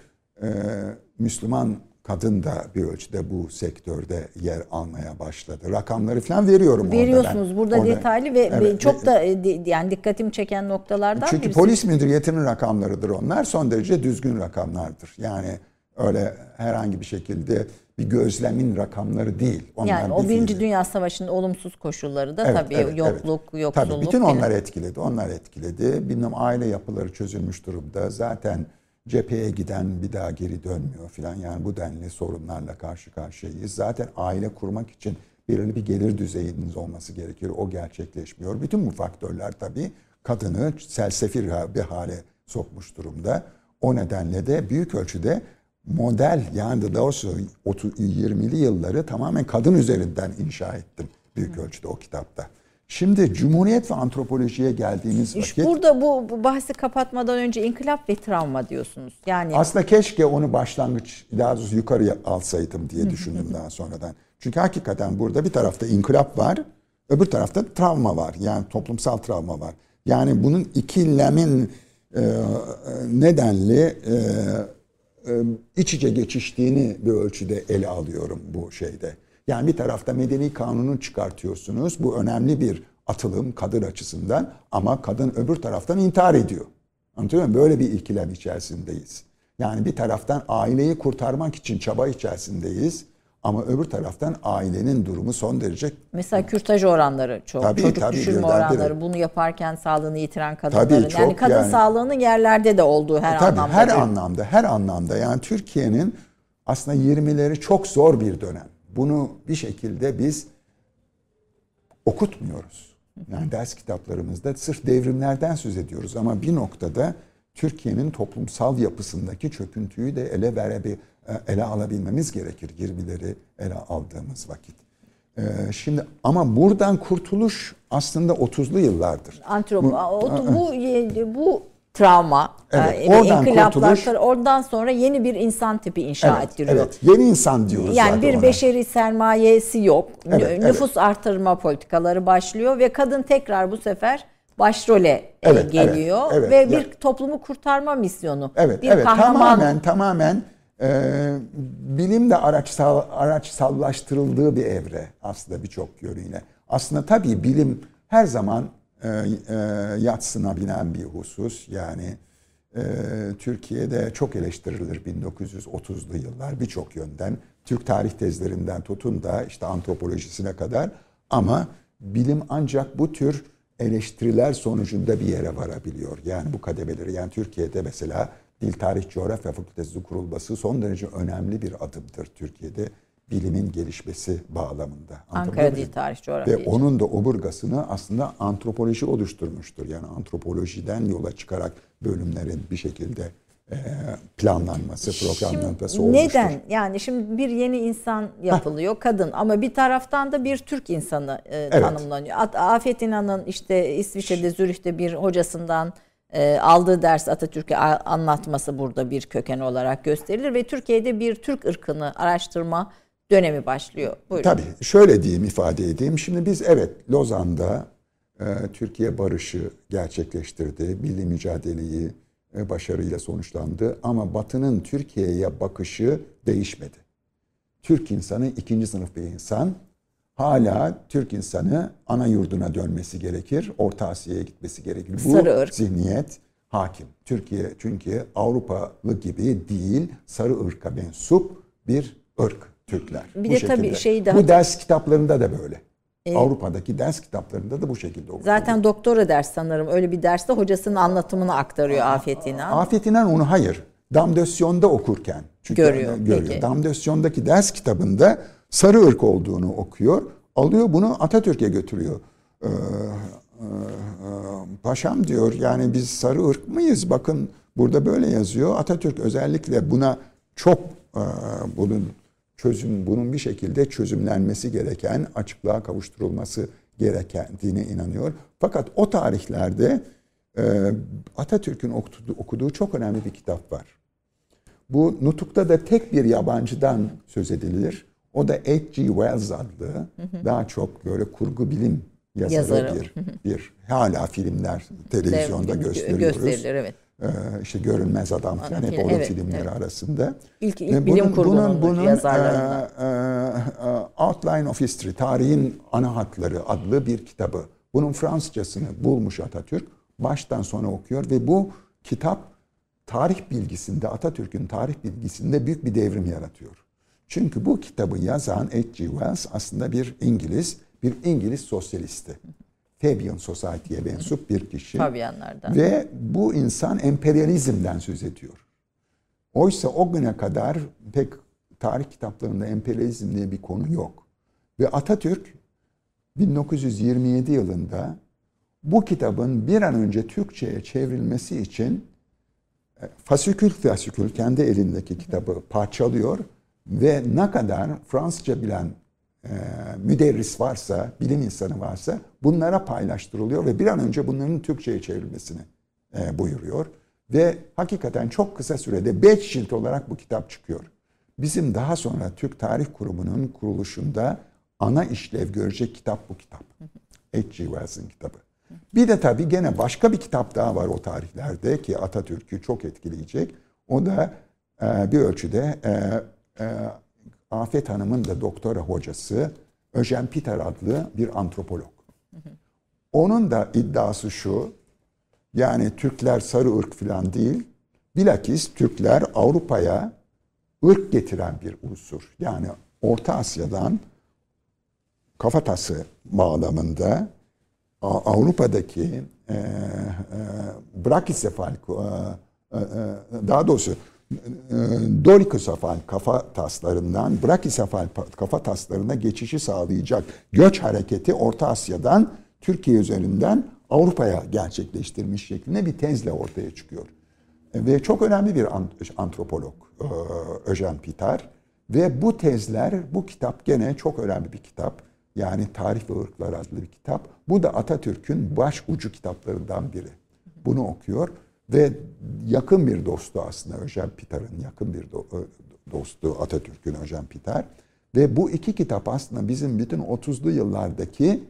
Müslüman kadın da bir ölçüde bu sektörde yer almaya başladı. Rakamları falan veriyorum orada. Veriyorsunuz burada Orada- detaylı ve Evet, çok da e, yani dikkatimi çeken noktalardan çünkü birisi. polis müdüriyetinin rakamlarıdır onlar. Son derece düzgün rakamlardır. Yani öyle herhangi bir şekilde bir gözlemin rakamları değil. Onlar yani o bir Birinci. Dünya Savaşı'nın olumsuz koşulları da Evet, tabii evet, yokluk, evet. yoksulluk. Tabii bütün onlar etkiledi. Onlar etkiledi. Bilmem aile yapıları çözülmüş durumda. Zaten cepheye giden bir daha geri dönmüyor filan. Yani bu denli sorunlarla karşı karşıyayız. Zaten aile kurmak için belirli bir gelir düzeyiniz olması gerekir. O gerçekleşmiyor. Bütün bu faktörler tabii kadını selsefir bir hale sokmuş durumda. O nedenle de büyük ölçüde model yani doğrusu 30, 20'li yılları tamamen kadın üzerinden inşa ettim büyük ölçüde o kitapta. Şimdi Cumhuriyet ve antropolojiye geldiğimiz vakit İşte burada bu, bu bahsi kapatmadan önce inkılap ve travma diyorsunuz. Yani aslında keşke onu başlangıç daha doğrusu yukarıya alsaydım diye düşündüm daha sonradan. Çünkü hakikaten burada bir tarafta inkılap var, öbür tarafta travma var. Yani toplumsal travma var. Yani bunun ikilemin e, nedenli e, e, iç içe geçiştiğini bir ölçüde ele alıyorum bu şeyde. Yani bir tarafta medeni kanunu çıkartıyorsunuz. Bu önemli bir atılım kadın açısından ama kadın öbür taraftan intihar ediyor. Anlatıyor muyum? Böyle bir ikilem içerisindeyiz. Yani bir taraftan aileyi kurtarmak için çaba içerisindeyiz. Ama öbür taraftan ailenin durumu son derece Mesela kürtaj oranları çok. Tabii, Çocuk tabii, düşürme oranları. Bunu yaparken sağlığını yitiren kadınların. Tabii, yani çok kadın yani. sağlığının yerlerde de olduğu her Tabii anlamda. her anlamda, her anlamda. Yani Türkiye'nin aslında 20'leri çok zor bir dönem. Bunu bir şekilde biz okutmuyoruz. Yani ders kitaplarımızda sırf devrimlerden söz ediyoruz ama bir noktada Türkiye'nin toplumsal yapısındaki çöküntüyü de ele verebi ele alabilmemiz gerekir 20'leri ele aldığımız vakit. Ee, şimdi ama buradan kurtuluş aslında 30'lu yıllardır. Antrop, o- bu bu travma, Evet, e, oradan inkılaplar, oradan sonra yeni bir insan tipi inşa Evet, ettiriyor. evet. Yeni insan diyoruz Yani bir ona. beşeri sermayesi yok. Evet, Nü- evet. Nüfus artırma politikaları başlıyor ve kadın tekrar bu sefer başrole e, Evet, geliyor evet, evet. ve Ya- bir toplumu kurtarma misyonu. Evet, bir evet. kahraman Tamamen, tamamen e, bilim de araçsal, araçsallaştırıldığı bir evre aslında birçok yönüyle. Aslında tabii bilim her zaman e, e, yatsınabilen bir husus. Yani e, Türkiye'de çok eleştirilir 1930'lu yıllar birçok yönden. Türk tarih tezlerinden tutun da işte antropolojisine kadar. Ama bilim ancak bu tür eleştiriler sonucunda bir yere varabiliyor. Yani bu kademeleri. Yani Türkiye'de mesela Dil Tarih Coğrafya Fakültesi kurulması son derece önemli bir adımdır Türkiye'de bilimin gelişmesi bağlamında. Ankara Dil? Tarih Coğrafya. Ve onun da omurgasını aslında antropoloji oluşturmuştur. Yani antropolojiden yola çıkarak bölümlerin bir şekilde e, planlanması, programlanması olmuştur. Neden? Yani şimdi bir yeni insan yapılıyor, kadın ama bir taraftan da bir Türk insanı e, tanımlanıyor. At- Afet İnan'ın işte İsviçre'de, Zürih'te bir hocasından e, aldığı ders Atatürk'e anlatması burada bir köken olarak gösterilir ve Türkiye'de bir Türk ırkını araştırma dönemi başlıyor. Buyurun. Tabii şöyle diyeyim ifade edeyim. Şimdi biz evet Lozan'da e, Türkiye barışı gerçekleştirdi. Milli mücadeleyi e, başarıyla sonuçlandı. Ama Batı'nın Türkiye'ye bakışı değişmedi. Türk insanı ikinci sınıf bir insan. Hala Türk insanı ana yurduna dönmesi gerekir. Orta Asya'ya gitmesi gerekir. Bu Sarı zihniyet hakim. Türkiye çünkü Avrupalı gibi değil sarı ırka mensup bir ırk Türkler. Bir Bu de tabii şekilde. şeyi daha- Bu ders kitaplarında da böyle. Avrupa'daki ders kitaplarında da bu şekilde okutuluyor. Zaten doktora ders sanırım. Öyle bir derste hocasının anlatımını aktarıyor Afet İnan. Afet İnan onu hayır. Damdösyon'da okurken. Çünkü Görüyor, görüyor. peki. Damdösyon'daki ders kitabında sarı ırk olduğunu okuyor. Alıyor bunu Atatürk'e götürüyor. Ee, e, e, paşam diyor yani biz sarı ırk mıyız? Bakın burada böyle yazıyor. Atatürk özellikle buna çok e, bunun çözüm bunun bir şekilde çözümlenmesi gereken, açıklığa kavuşturulması gerektiğine inanıyor. Fakat o tarihlerde e, Atatürk'ün okuduğu, çok önemli bir kitap var. Bu Nutuk'ta da tek bir yabancıdan söz edilir. O da H.G. Wells adlı daha çok böyle kurgu bilim yazarı Yazarı. bir, bir hala filmler televizyonda Gö- gösteriyoruz. Gösterilir evet. Ee, işte görünmez adam falan hep onun evet, filmleri evet. arasında. İlk- ilk Ve bilim kurgunun yazarlarından. e, e, Outline of History, tarihin ana hatları adlı bir kitabı. Bunun Fransızcasını bulmuş Atatürk. Baştan sona okuyor ve bu kitap tarih bilgisinde, Atatürk'ün tarih bilgisinde büyük bir devrim yaratıyor. Çünkü bu kitabı yazan H.G. Wells aslında bir İngiliz, bir İngiliz sosyalisti. Fabian Society'ye mensup bir kişi. Fabianlardan. Ve bu insan emperyalizmden söz ediyor. Oysa o güne kadar pek tarih kitaplarında emperyalizm diye bir konu yok. Ve Atatürk 1927 yılında bu kitabın bir an önce Türkçe'ye çevrilmesi için e, fasikül fasikül kendi elindeki kitabı parçalıyor ve ne kadar Fransızca bilen müderris varsa, bilim insanı varsa bunlara paylaştırılıyor ve bir an önce bunların Türkçe'ye çevrilmesini e, buyuruyor. Ve hakikaten çok kısa sürede 5 cilt olarak bu kitap çıkıyor. Bizim daha sonra Türk Tarih Kurumu'nun kuruluşunda ana işlev görecek kitap bu kitap. H.G. Wells'ın kitabı. Bir de tabii gene başka bir kitap daha var o tarihlerde ki Atatürk'ü çok etkileyecek. O da e, bir ölçüde e, Afet Hanım'ın da doktora hocası Öjen Peter adlı bir antropolog. Onun da iddiası şu, yani Türkler sarı ırk falan değil, bilakis Türkler Avrupa'ya ırk getiren bir unsur. Yani Orta Asya'dan kafatası bağlamında Avrupa'daki e, e, brakisefal e, e, daha doğrusu e, dorikosefal kafa taslarından brakisefal kafa taslarına geçişi sağlayacak göç hareketi Orta Asya'dan Türkiye üzerinden Avrupa'ya gerçekleştirmiş şeklinde bir tezle ortaya çıkıyor. Ve çok önemli bir antropolog Öjen Pitar. Ve bu tezler, bu kitap gene çok önemli bir kitap. Yani Tarih ve Irklar adlı bir kitap. Bu da Atatürk'ün baş ucu kitaplarından biri. Bunu okuyor ve yakın bir dostu aslında Öjen Pitar'ın yakın bir dostu Atatürk'ün Öjen Pitar. Ve bu iki kitap aslında bizim bütün 30'lu yıllardaki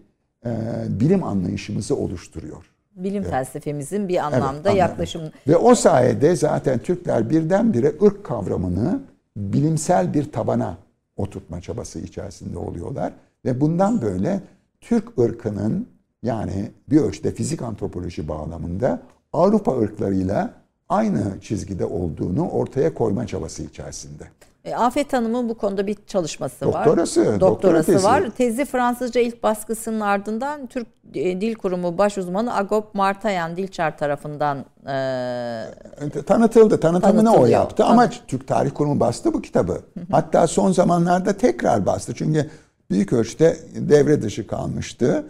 e, bilim anlayışımızı oluşturuyor. Bilim evet. felsefemizin bir anlamda evet, yaklaşım. Ve o sayede zaten Türkler birdenbire ırk kavramını bilimsel bir tabana oturtma çabası içerisinde oluyorlar. Ve bundan böyle Türk ırkının yani bir ölçüde fizik antropoloji bağlamında Avrupa ırklarıyla aynı çizgide olduğunu ortaya koyma çabası içerisinde. E, Afet Hanım'ın bu konuda bir çalışması doktorası, var. Doktorası. Doktora var. Tezi Fransızca ilk baskısının ardından Türk e, Dil Kurumu baş uzmanı Agop Martayan Dilçar tarafından e, tanıtıldı. Tanıtımını o yaptı ama Türk Tarih Kurumu bastı bu kitabı. Hatta son zamanlarda tekrar bastı. Çünkü büyük ölçüde devre dışı kalmıştı.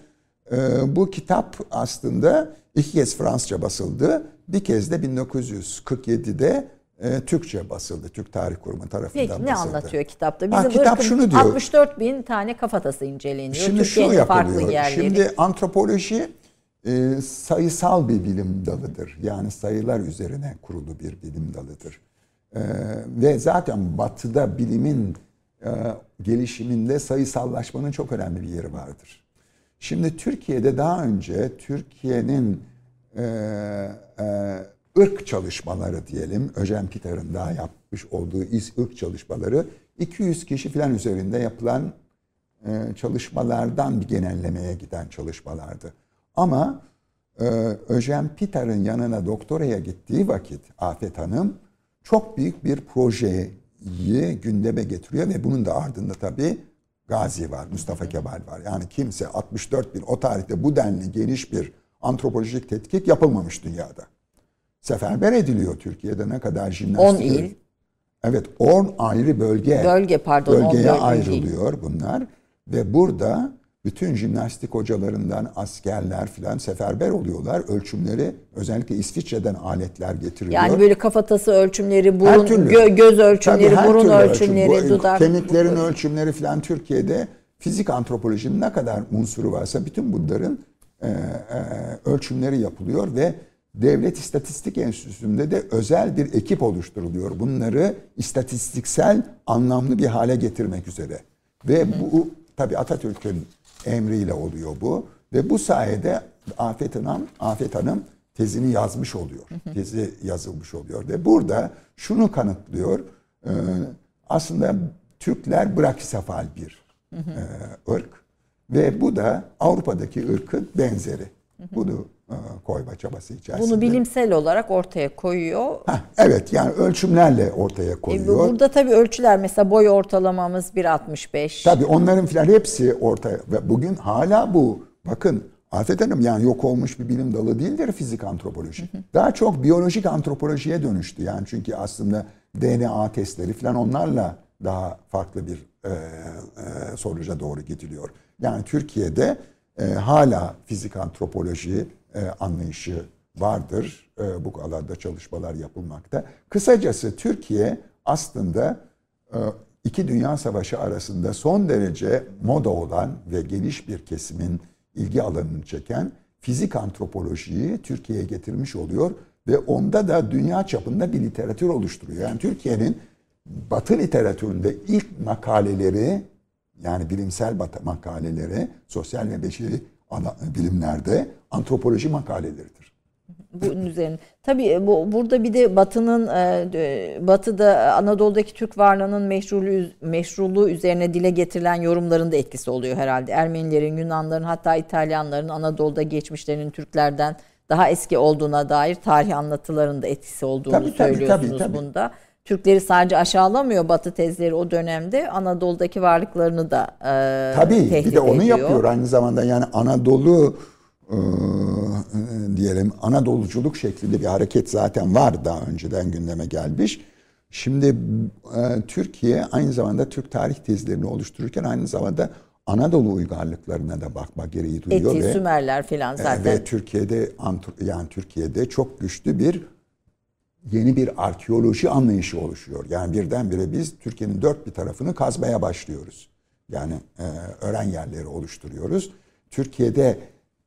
E, bu kitap aslında iki kez Fransızca basıldı. Bir kez de 1947'de e, Türkçe basıldı. Türk Tarih Kurumu tarafından Peki, basıldı. ne anlatıyor kitapta? Bizim ha, kitap şunu diyor. 64 bin tane kafatası inceleniyor. Şimdi Türkiye'nin şu farklı yerleri. Şimdi antropoloji e, sayısal bir bilim dalıdır. Yani sayılar üzerine kurulu bir bilim dalıdır. E, ve zaten batıda bilimin e, gelişiminde sayısallaşmanın çok önemli bir yeri vardır. Şimdi Türkiye'de daha önce Türkiye'nin e, e, ırk çalışmaları diyelim. Öjen Pitar'ın daha yapmış olduğu ırk çalışmaları 200 kişi falan üzerinde yapılan e, çalışmalardan bir genellemeye giden çalışmalardı. Ama e, Öjen Pitar'ın yanına doktoraya gittiği vakit Afet Hanım çok büyük bir projeyi gündeme getiriyor ve bunun da ardında tabii Gazi var, Mustafa Kemal var. Yani kimse 64 bin o tarihte bu denli geniş bir antropolojik tetkik yapılmamış dünyada seferber ediliyor Türkiye'de ne kadar jimnastik. 10 il. Evet 10 ayrı bölge. Bölge pardon. Bölgeye ayrılıyor il. bunlar. Ve burada bütün jimnastik hocalarından askerler filan seferber oluyorlar. Ölçümleri özellikle İsviçre'den aletler getiriliyor. Yani böyle kafatası ölçümleri, burun, gö, göz ölçümleri, Tabii burun ölçümleri, ölçüm. dudak. Kemiklerin ölçümleri filan Türkiye'de fizik antropolojinin ne kadar unsuru varsa bütün bunların e, e, ölçümleri yapılıyor ve Devlet İstatistik Enstitüsü'nde de özel bir ekip oluşturuluyor. Bunları istatistiksel anlamlı bir hale getirmek üzere. Ve bu tabi Atatürk'ün emriyle oluyor bu. Ve bu sayede Afet Hanım, Afet Hanım tezini yazmış oluyor. Tezi yazılmış oluyor. Ve burada şunu kanıtlıyor. E, aslında Türkler brakisefal bir e, ırk. Ve bu da Avrupa'daki ırkın benzeri. Bunu koyma çabası içerisinde. Bunu bilimsel olarak ortaya koyuyor. Heh, evet yani ölçümlerle ortaya e, koyuyor. E, burada tabii ölçüler mesela boy ortalamamız 1.65. Tabii onların filan hepsi ortaya ve bugün hala bu bakın Afet Hanım yani yok olmuş bir bilim dalı değildir fizik antropoloji. Daha çok biyolojik antropolojiye dönüştü yani çünkü aslında DNA testleri filan onlarla daha farklı bir e, e, sonuca doğru gidiliyor. Yani Türkiye'de e, hala fizik antropoloji e, anlayışı vardır. E, bu alanda çalışmalar yapılmakta. Kısacası Türkiye aslında e, iki dünya savaşı arasında son derece moda olan ve geniş bir kesimin ilgi alanını çeken fizik antropolojiyi Türkiye'ye getirmiş oluyor ve onda da dünya çapında bir literatür oluşturuyor. Yani Türkiye'nin Batı literatüründe ilk makaleleri yani bilimsel makaleleri sosyal ve beşeri bilimlerde antropoloji makaleleridir. Bunun üzerine. Tabii e, bu, burada bir de Batı'nın e, Batı'da Anadolu'daki Türk varlığının meşruluğu, meşruluğu üzerine dile getirilen yorumların da etkisi oluyor herhalde. Ermenilerin, Yunanların hatta İtalyanların Anadolu'da geçmişlerinin Türklerden daha eski olduğuna dair tarih anlatılarının da etkisi olduğunu tabii, söylüyorsunuz tabii, tabii, tabii. bunda. Türkleri sadece aşağılamıyor Batı tezleri o dönemde Anadolu'daki varlıklarını da e, Tabii tehdit bir de onu ediyor. yapıyor aynı zamanda yani Anadolu e, diyelim Anadoluculuk şeklinde bir hareket zaten var daha önceden gündeme gelmiş. Şimdi e, Türkiye aynı zamanda Türk tarih tezlerini oluştururken aynı zamanda Anadolu uygarlıklarına da bakma gereği duyuyor Eti, ve Sümerler filan e, zaten. ve Türkiye'de yani Türkiye'de çok güçlü bir yeni bir arkeoloji anlayışı oluşuyor. Yani birdenbire biz Türkiye'nin dört bir tarafını kazmaya başlıyoruz. Yani e, öğren yerleri oluşturuyoruz. Türkiye'de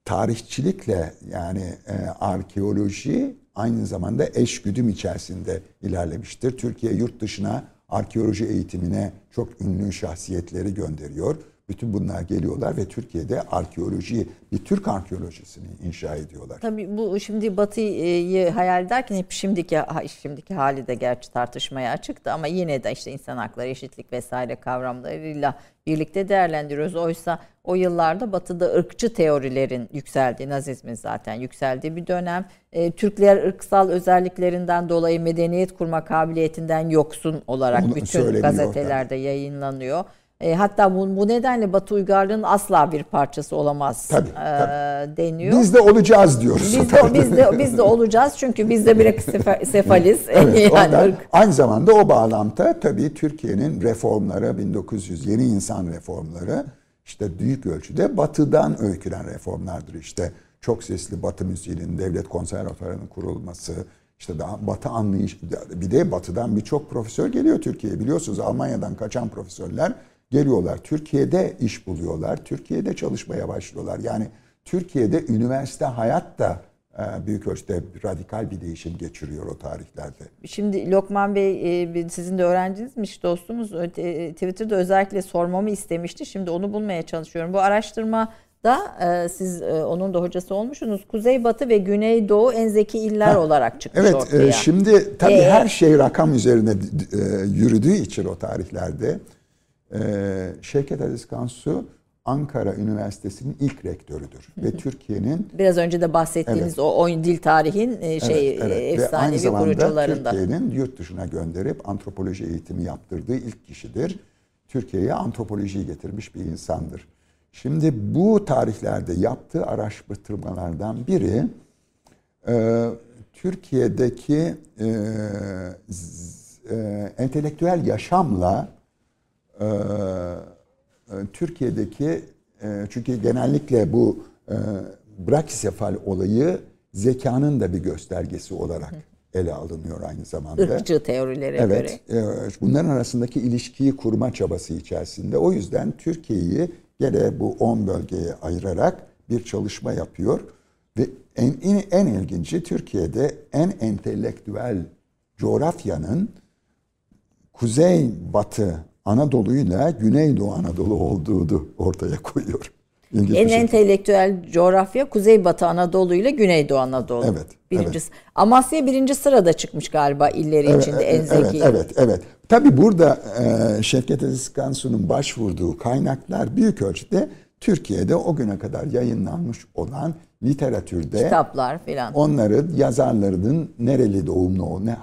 tarihçilikle yani e, arkeoloji aynı zamanda eş güdüm içerisinde ilerlemiştir. Türkiye yurt dışına arkeoloji eğitimine çok ünlü şahsiyetleri gönderiyor. Bütün bunlar geliyorlar ve Türkiye'de arkeoloji, bir Türk arkeolojisini inşa ediyorlar. Tabii bu şimdi Batı'yı hayal ederken hep şimdiki şimdiki hali de gerçi tartışmaya açıktı ama yine de işte insan hakları, eşitlik vesaire kavramlarıyla birlikte değerlendiriyoruz. Oysa o yıllarda Batı'da ırkçı teorilerin yükseldiği, Nazizmin zaten yükseldiği bir dönem. E, Türkler ırksal özelliklerinden dolayı medeniyet kurma kabiliyetinden yoksun olarak Onu bütün gazetelerde yayınlanıyor. E, hatta bu, bu nedenle Batı uygarlığının asla bir parçası olamaz Tabii, e, tabii. deniyor. Biz de olacağız diyoruz. Biz de, biz de biz de olacağız çünkü biz de bir sefa- *laughs* sefaliz. Evet, *laughs* yani ondan aynı zamanda o bağlamda tabii Türkiye'nin reformları 1900 yeni insan reformları işte büyük ölçüde batıdan öykülen reformlardır. İşte çok sesli batı müziğinin devlet konservatuarının kurulması, işte daha batı anlayış bir de batıdan birçok profesör geliyor Türkiye'ye. Biliyorsunuz Almanya'dan kaçan profesörler geliyorlar. Türkiye'de iş buluyorlar. Türkiye'de çalışmaya başlıyorlar. Yani Türkiye'de üniversite hayat da e, büyük ölçüde radikal bir değişim geçiriyor o tarihlerde. Şimdi Lokman Bey e, sizin de öğrencinizmiş dostumuz e, Twitter'da özellikle sormamı istemişti. Şimdi onu bulmaya çalışıyorum. Bu araştırmada e, siz onun da hocası olmuşsunuz. Kuzeybatı ve Güneydoğu en zeki iller olarak çıkmış Evet, ortaya. e, şimdi tabii Ee? her şey rakam üzerine yürüdüğü için o tarihlerde e, Şevket Aziz Kansu Ankara Üniversitesi'nin ilk rektörüdür ve Türkiye'nin Biraz önce de bahsettiğiniz o oyun dil tarihin e, şey Evet, evet. e, Ve aynı efsanevi zamanda kurucularında. Türkiye'nin yurt dışına gönderip antropoloji eğitimi yaptırdığı ilk kişidir. Türkiye'ye antropolojiyi getirmiş bir insandır. Şimdi bu tarihlerde yaptığı araştırmalardan biri e, Türkiye'deki e, z- e, entelektüel yaşamla Türkiye'deki e, çünkü genellikle bu e, brakisefal olayı zekanın da bir göstergesi olarak ele alınıyor aynı zamanda. Irkçı teorilere Evet, göre. e, bunların arasındaki ilişkiyi kurma çabası içerisinde. O yüzden Türkiye'yi gene bu 10 bölgeye ayırarak bir çalışma yapıyor. Ve en, en, en ilginci Türkiye'de en entelektüel coğrafyanın kuzey batı Anadolu'yla Güneydoğu Anadolu olduğunu ortaya koyuyor. Bir En entelektüel coğrafya Kuzeybatı Anadolu ile Güneydoğu Anadolu. Evet, Birinci, evet. Amasya birinci sırada çıkmış galiba illeri içinde en evet, zeki. Evet, evet. Tabii burada e, Şevket Aziz Kansu'nun başvurduğu kaynaklar büyük ölçüde Türkiye'de o güne kadar yayınlanmış olan literatürde Kitaplar filan. onları yazarlarının nereli doğumlu, ne,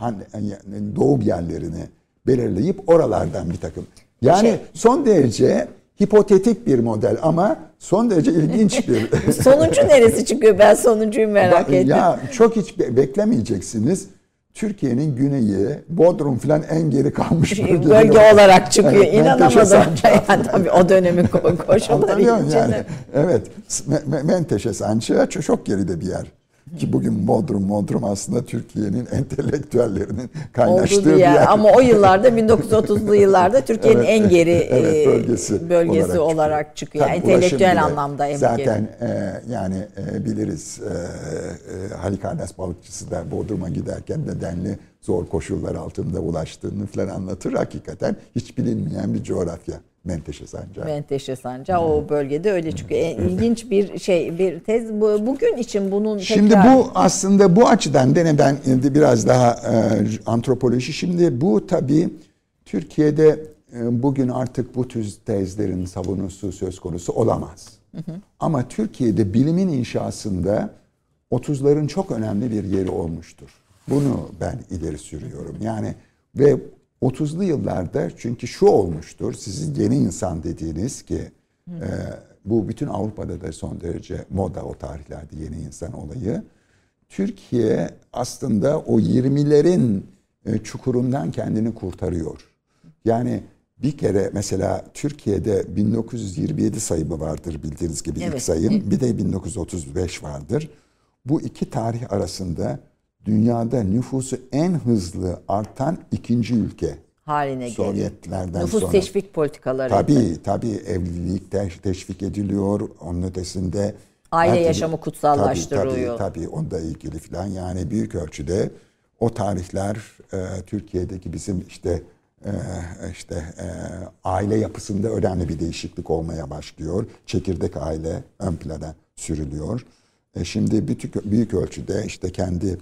doğum yerlerini belirleyip oralardan bir takım. Yani Şey- son derece hipotetik bir model ama son derece ilginç bir *laughs* Sonuncu neresi çıkıyor? Ben sonuncuyu merak Bak, ettim. Ya çok hiç be- beklemeyeceksiniz. Türkiye'nin güneyi, Bodrum falan en geri kalmış *laughs* bölge. Bölge olarak çıkıyor. Evet, İnanamadım. *laughs* Yani tabii o dönemin ko- koşulları yani? Evet. Me- Me- Menteşe Sancağı çok geride bir yer. Ki bugün Bodrum, Bodrum aslında Türkiye'nin *laughs* entelektüellerinin kaynaştığı bir yer. yer. Ama o yıllarda 1930'lu yıllarda *laughs* Türkiye'nin Evet, en geri *laughs* evet, e, bölgesi, bölgesi olarak, olarak çıkıyor. Yani ulaşım entelektüel anlamda en. Zaten e, yani e, biliriz e, e, Halikarnas balıkçısı da Bodrum'a giderken nedenli zor koşullar altında ulaştığını falan anlatır. Hakikaten hiç bilinmeyen bir coğrafya Menteşe Sancağı. Menteşe Sancağı o bölgede öyle çıkıyor. En ilginç bir şey, bir tez. Bu- Bugün için bunun Şimdi tekrar... bu aslında bu açıdan dene ben biraz daha e, antropoloji. Şimdi bu tabii Türkiye'de e, bugün artık bu tür tezlerin savunusu söz konusu olamaz. Ama Türkiye'de bilimin inşasında 30'ların çok önemli bir yeri olmuştur. Bunu ben ileri sürüyorum. Yani Ve 30'lu yıllarda çünkü şu olmuştur. Sizin yeni insan dediğiniz ki e, bu bütün Avrupa'da da son derece moda o tarihlerde yeni insan olayı. Türkiye aslında o 20'lerin e, çukurundan kendini kurtarıyor. Yani bir kere mesela Türkiye'de 1927 sayımı vardır bildiğiniz gibi Evet. ilk sayım. Bir de 1935 vardır. Bu iki tarih arasında dünyada nüfusu en hızlı artan ikinci ülke. haline geliyor. Sovyetlerden Nüfus sonra. teşvik politikaları. Tabii tabii evlilik teşvik ediliyor. Onun ötesinde Aile her türlü- yaşamı kutsallaştırılıyor. Tabii tabii, tabii onda ilgili falan yani büyük ölçüde o tarihler e, Türkiye'deki bizim işte e, işte e, aile yapısında önemli bir değişiklik olmaya başlıyor. Çekirdek aile ön plana sürülüyor. E, şimdi büyük, büyük ölçüde işte kendi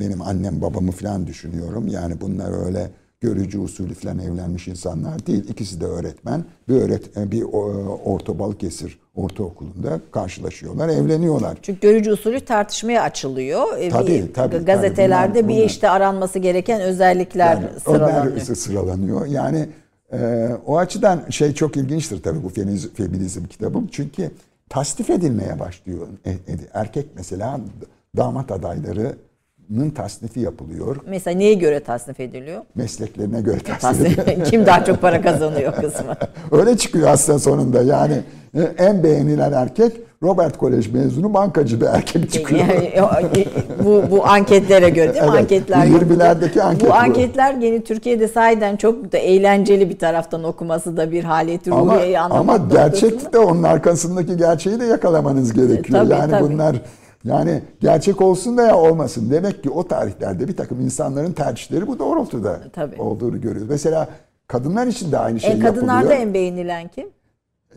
benim annem babamı falan düşünüyorum. Yani bunlar öyle görücü usulü falan evlenmiş insanlar değil. İkisi de öğretmen. Bir öğret bir o- orta Balıkesir ortaokulunda karşılaşıyorlar, evleniyorlar. Çünkü görücü usulü tartışmaya açılıyor. Ee, Tabii, bir, tabii, tabii. Gazetelerde Bunlar- bir işte aranması gereken özellikler Yani sıralanıyor. Sıralanıyor. Yani e, o açıdan şey çok ilginçtir tabii bu feminizm, kitabım. Çünkü tasdif edilmeye başlıyor. E- e- erkek mesela damat adaylarının tasnifi yapılıyor. Mesela neye göre tasnif ediliyor? Mesleklerine göre tasnif ediliyor. *laughs* Kim daha çok para *laughs* kazanıyor kısmı. Öyle çıkıyor aslında sonunda. Yani e, en beğenilen erkek Robert Kolej mezunu bankacı bir erkek çıkıyor. Yani, *laughs* o- bu, bu anketlere göre değil mi? Evet, anketler. bu 20'lerdeki anket Bu anketler yeni Türkiye'de sahiden çok da eğlenceli bir taraftan okuması da bir Ama, ruhiyeyi anlamak ama gerçekte onun arkasındaki gerçeği de yakalamanız gerekiyor. tabii, yani tabii. bunlar yani gerçek olsun veya olmasın. Demek ki o tarihlerde bir takım insanların tercihleri bu doğrultuda Tabii. olduğunu görüyoruz. Mesela kadınlar için de aynı şey En kadınlarda yapılıyor. en beğenilen kim?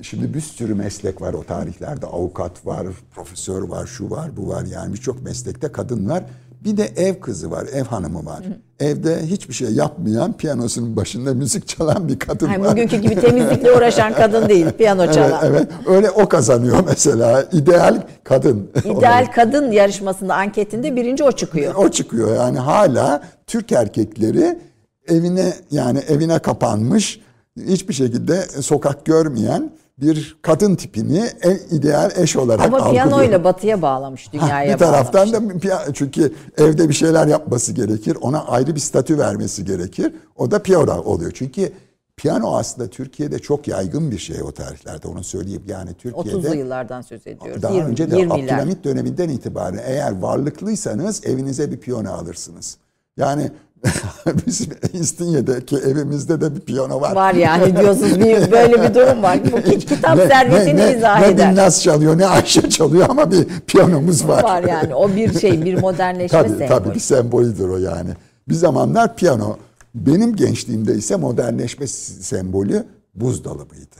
Şimdi bir sürü meslek var o tarihlerde. Avukat var, profesör var, şu var, bu var. Yani birçok meslekte kadın var. Bir de ev kızı var, ev hanımı var. Evde hiçbir şey yapmayan, piyanosunun başında müzik çalan bir kadın Yani var. bugünkü gibi temizlikle uğraşan kadın değil, piyano Evet, çalan. evet. Öyle o kazanıyor mesela. İdeal kadın. İdeal kadın yarışmasında anketinde birinci o çıkıyor. o çıkıyor. Yani hala Türk erkekleri evine yani evine kapanmış, hiçbir şekilde sokak görmeyen bir kadın tipini en ideal eş olarak Ama algılıyor. piyanoyla batıya bağlamış, Ha, dünyaya bir taraftan bağlamış. da çünkü evde bir şeyler yapması gerekir. Ona ayrı bir statü vermesi gerekir. O da piyano oluyor. Çünkü piyano aslında Türkiye'de çok yaygın bir şey o tarihlerde. Onu söyleyeyim. Yani Türkiye'de 30'lu yıllardan söz ediyoruz. daha 20, önce de 20'ler. Abdülhamit döneminden itibaren eğer varlıklıysanız evinize bir piyano alırsınız. Yani *laughs* bizim İstinye'deki evimizde de bir piyano var. Var yani diyorsunuz bir, *laughs* böyle bir durum var. Bu ki- kitap Ne- servetini ne, ne, izah ne eder. Binnaz çalıyor ne Ayşe çalıyor ama bir piyanomuz var. Var yani o bir şey bir *laughs* modernleşme tabii, sembolü. tabii bir sembolüdür o yani. Bir zamanlar piyano. Benim gençliğimde ise modernleşme sembolü buzdolabıydı.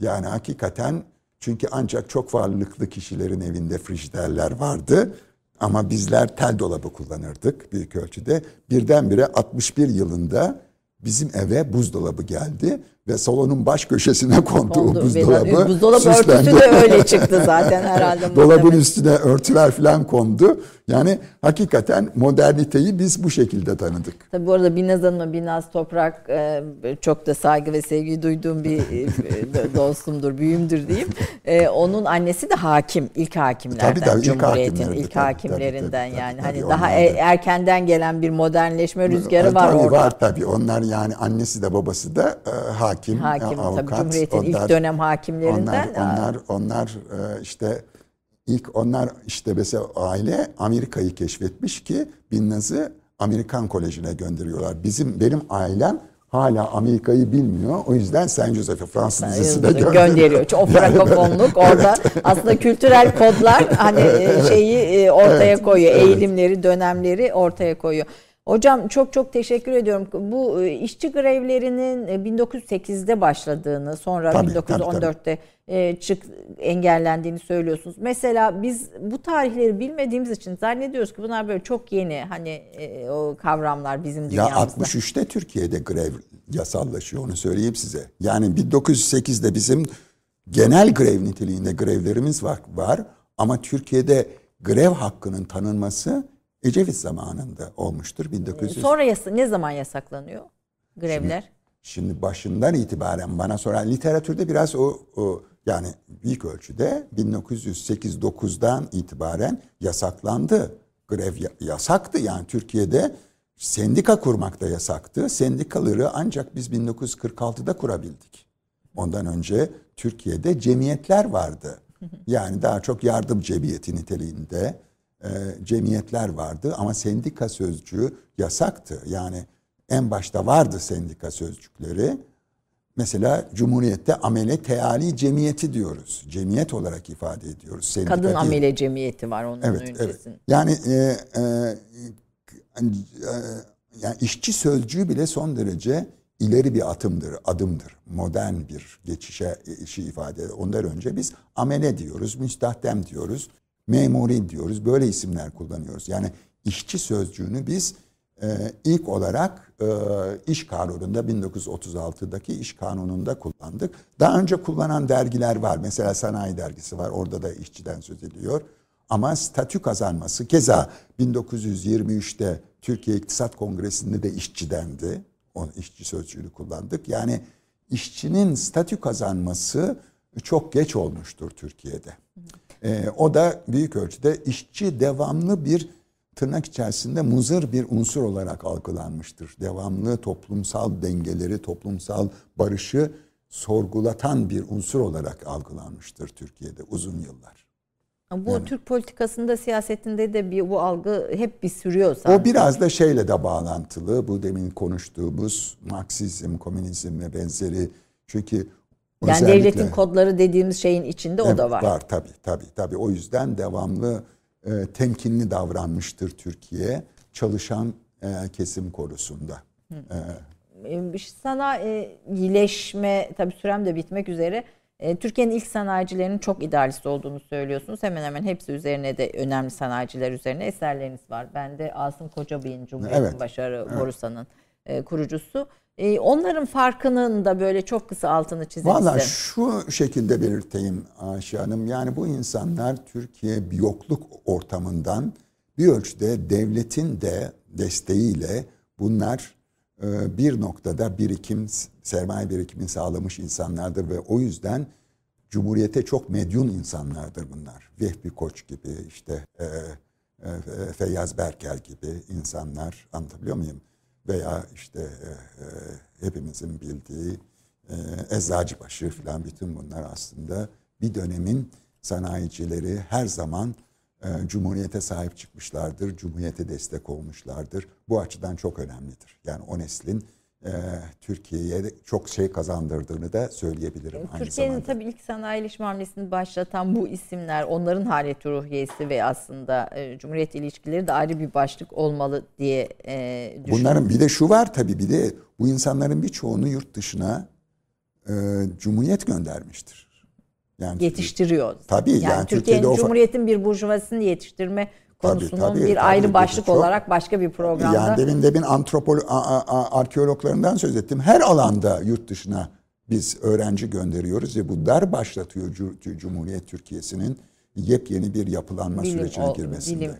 Yani hakikaten çünkü ancak çok varlıklı kişilerin evinde frijiderler vardı. Ama bizler tel dolabı kullanırdık büyük ölçüde. Birdenbire 61 yılında bizim eve buzdolabı geldi ve salonun baş köşesine kondu, Oldu. o buzdolabı. Buzdolabı süslendi. örtüsü de öyle çıktı *laughs* zaten herhalde. Dolabın üstüne örtüler falan kondu. Yani hakikaten moderniteyi biz bu şekilde tanıdık. Tabii bu arada Binnaz Hanım'a Binnaz Toprak e, çok da saygı ve sevgi duyduğum bir e, *laughs* dostumdur, büyüğümdür diyeyim. E, onun annesi de hakim, ilk hakimlerden. Tabii, tabii, ilk Cumhuriyet'in hakimlerdi, ilk tabii, hakimlerinden tabii, yani. tabii, hani tabii, daha onlar e- da- erkenden gelen bir modernleşme rüzgarı var tabii orada. Var tabii. Onlar yani annesi de babası da e, hakim, Hakim, e, tabii, avukat. Cumhuriyet'in ilk dönem hakimlerinden. Onlar, onlar, onlar e, işte ilk onlar işte mesela aile Amerika'yı keşfetmiş ki Binnaz'ı Amerikan Koleji'ne gönderiyorlar. Bizim benim ailem hala Amerika'yı bilmiyor. O yüzden Saint Joseph'e Fransız Lisesi'ne gönderiyor. gönderiyor. O *laughs* frankofonluk orada aslında kültürel kodlar hani e, şeyi e, ortaya koyuyor. Eğilimleri, dönemleri ortaya koyuyor. Hocam çok çok teşekkür ediyorum. Bu e, işçi grevlerinin e, 1908'de başladığını, sonra Tabii, 1914'te e, çık engellendiğini söylüyorsunuz. Mesela biz bu tarihleri bilmediğimiz için zannediyoruz ki bunlar böyle çok yeni hani e, o kavramlar bizim Ya dünyamızda. 63'te Türkiye'de grev yasallaşıyor onu söyleyeyim size. Yani 1908'de bizim genel grev niteliğinde grevlerimiz var, var ama Türkiye'de grev hakkının tanınması Ecevit zamanında olmuştur 1900. Sonra yasa- ne zaman yasaklanıyor grevler? Şimdi başından itibaren bana soran literatürde biraz o, o yani büyük ölçüde 1908-9'dan itibaren yasaklandı. Grev ya- yasaktı yani Türkiye'de sendika kurmak da yasaktı. Sendikaları ancak biz 1946'da kurabildik. Ondan önce Türkiye'de cemiyetler vardı. Yani daha çok yardım cemiyeti niteliğinde e, cemiyetler vardı ama sendika sözcüğü yasaktı. Yani en başta vardı sendika sözcükleri. Mesela Cumhuriyet'te amele teali cemiyeti diyoruz. Cemiyet olarak ifade ediyoruz. Sendika Kadın değil. amele cemiyeti var onun Evet, evet. öncesinde. Yani e, e, e, yani işçi sözcüğü bile son derece ileri bir atımdır, adımdır. Modern bir geçişe işi ifade. Ondan önce biz amele diyoruz, müstahdem diyoruz, memuri diyoruz. Böyle isimler kullanıyoruz. Yani işçi sözcüğünü biz e, ilk olarak e, iş kanununda 1936'daki iş kanununda kullandık. Daha önce kullanan dergiler var. Mesela Sanayi Dergisi var. Orada da işçiden söz ediliyor. Ama statü kazanması keza 1923'te Türkiye İktisat Kongresi'nde de işçi dendi. O işçi sözcüğünü kullandık. Yani işçinin statü kazanması çok geç olmuştur Türkiye'de. Ee, o da büyük ölçüde işçi devamlı bir tırnak içerisinde muzır bir unsur olarak algılanmıştır. Devamlı toplumsal dengeleri, toplumsal barışı sorgulatan bir unsur olarak algılanmıştır Türkiye'de uzun yıllar. Bu Türk politikasında, siyasetinde de bir bu algı hep bir sürüyor sanki. O biraz da şeyle de bağlantılı. Bu demin konuştuğumuz Marksizm, komünizm ve benzeri. Çünkü yani özellikle- devletin kodları dediğimiz şeyin içinde o Evet, da var. Var tabii tabii tabii. O yüzden devamlı e, temkinli davranmıştır Türkiye çalışan e, kesim konusunda. E, Ee, Sanayileşme tabii sürem de bitmek üzere. Ee, Türkiye'nin ilk sanayicilerinin çok idealist olduğunu söylüyorsunuz. Hemen hemen hepsi üzerine de önemli sanayiciler üzerine eserleriniz var. Ben de Asım Kocabey'in Cumhuriyet'in Evet. Başarı Borsa'nın e, kurucusu. E, onların farkının da böyle çok kısa altını çizmek Valla şu şekilde belirteyim Ayşe Hanım. Yani bu insanlar Türkiye bir yokluk ortamından bir ölçüde devletin de desteğiyle bunlar e, bir noktada birikim, sermaye birikimini sağlamış insanlardır ve o yüzden Cumhuriyete çok medyun insanlardır bunlar. Vehbi Koç gibi işte e, e, Feyyaz Berker gibi insanlar anlatabiliyor muyum? Veya işte e, e, hepimizin bildiği e, Eczacıbaşı falan bütün bunlar aslında bir dönemin sanayicileri her zaman e, Cumhuriyete sahip çıkmışlardır, Cumhuriyete destek olmuşlardır. Bu açıdan çok önemlidir. Yani o neslin e, Türkiye'ye çok şey kazandırdığını da söyleyebilirim aynı Türkiye'nin tabii ilk sanayileşme hamlesini başlatan bu isimler, onların haleti ruhiyesi ve aslında e, Cumhuriyet ilişkileri de ayrı bir başlık olmalı diye e, düşünüyorum. Bunların bir de şu var tabii bir de bu insanların birçoğunu yurt dışına e, Cumhuriyet göndermiştir. Yani yetiştiriyor. Tabii, yani, yani Türkiye'nin Türkiye'de Cumhuriyet'in bir burjuvasını yetiştirme konusunun tabii, bir tabii, ayrı tabii, başlık çok- olarak başka bir programda. Yani demin demin antropolo a- a- a- arkeologlarından söz ettim. Her alanda yurt dışına biz öğrenci gönderiyoruz ve bunlar başlatıyor Cu- Cumhuriyet Türkiye'sinin yepyeni bir yapılanma bilim, sürecine o- girmesinde. bilim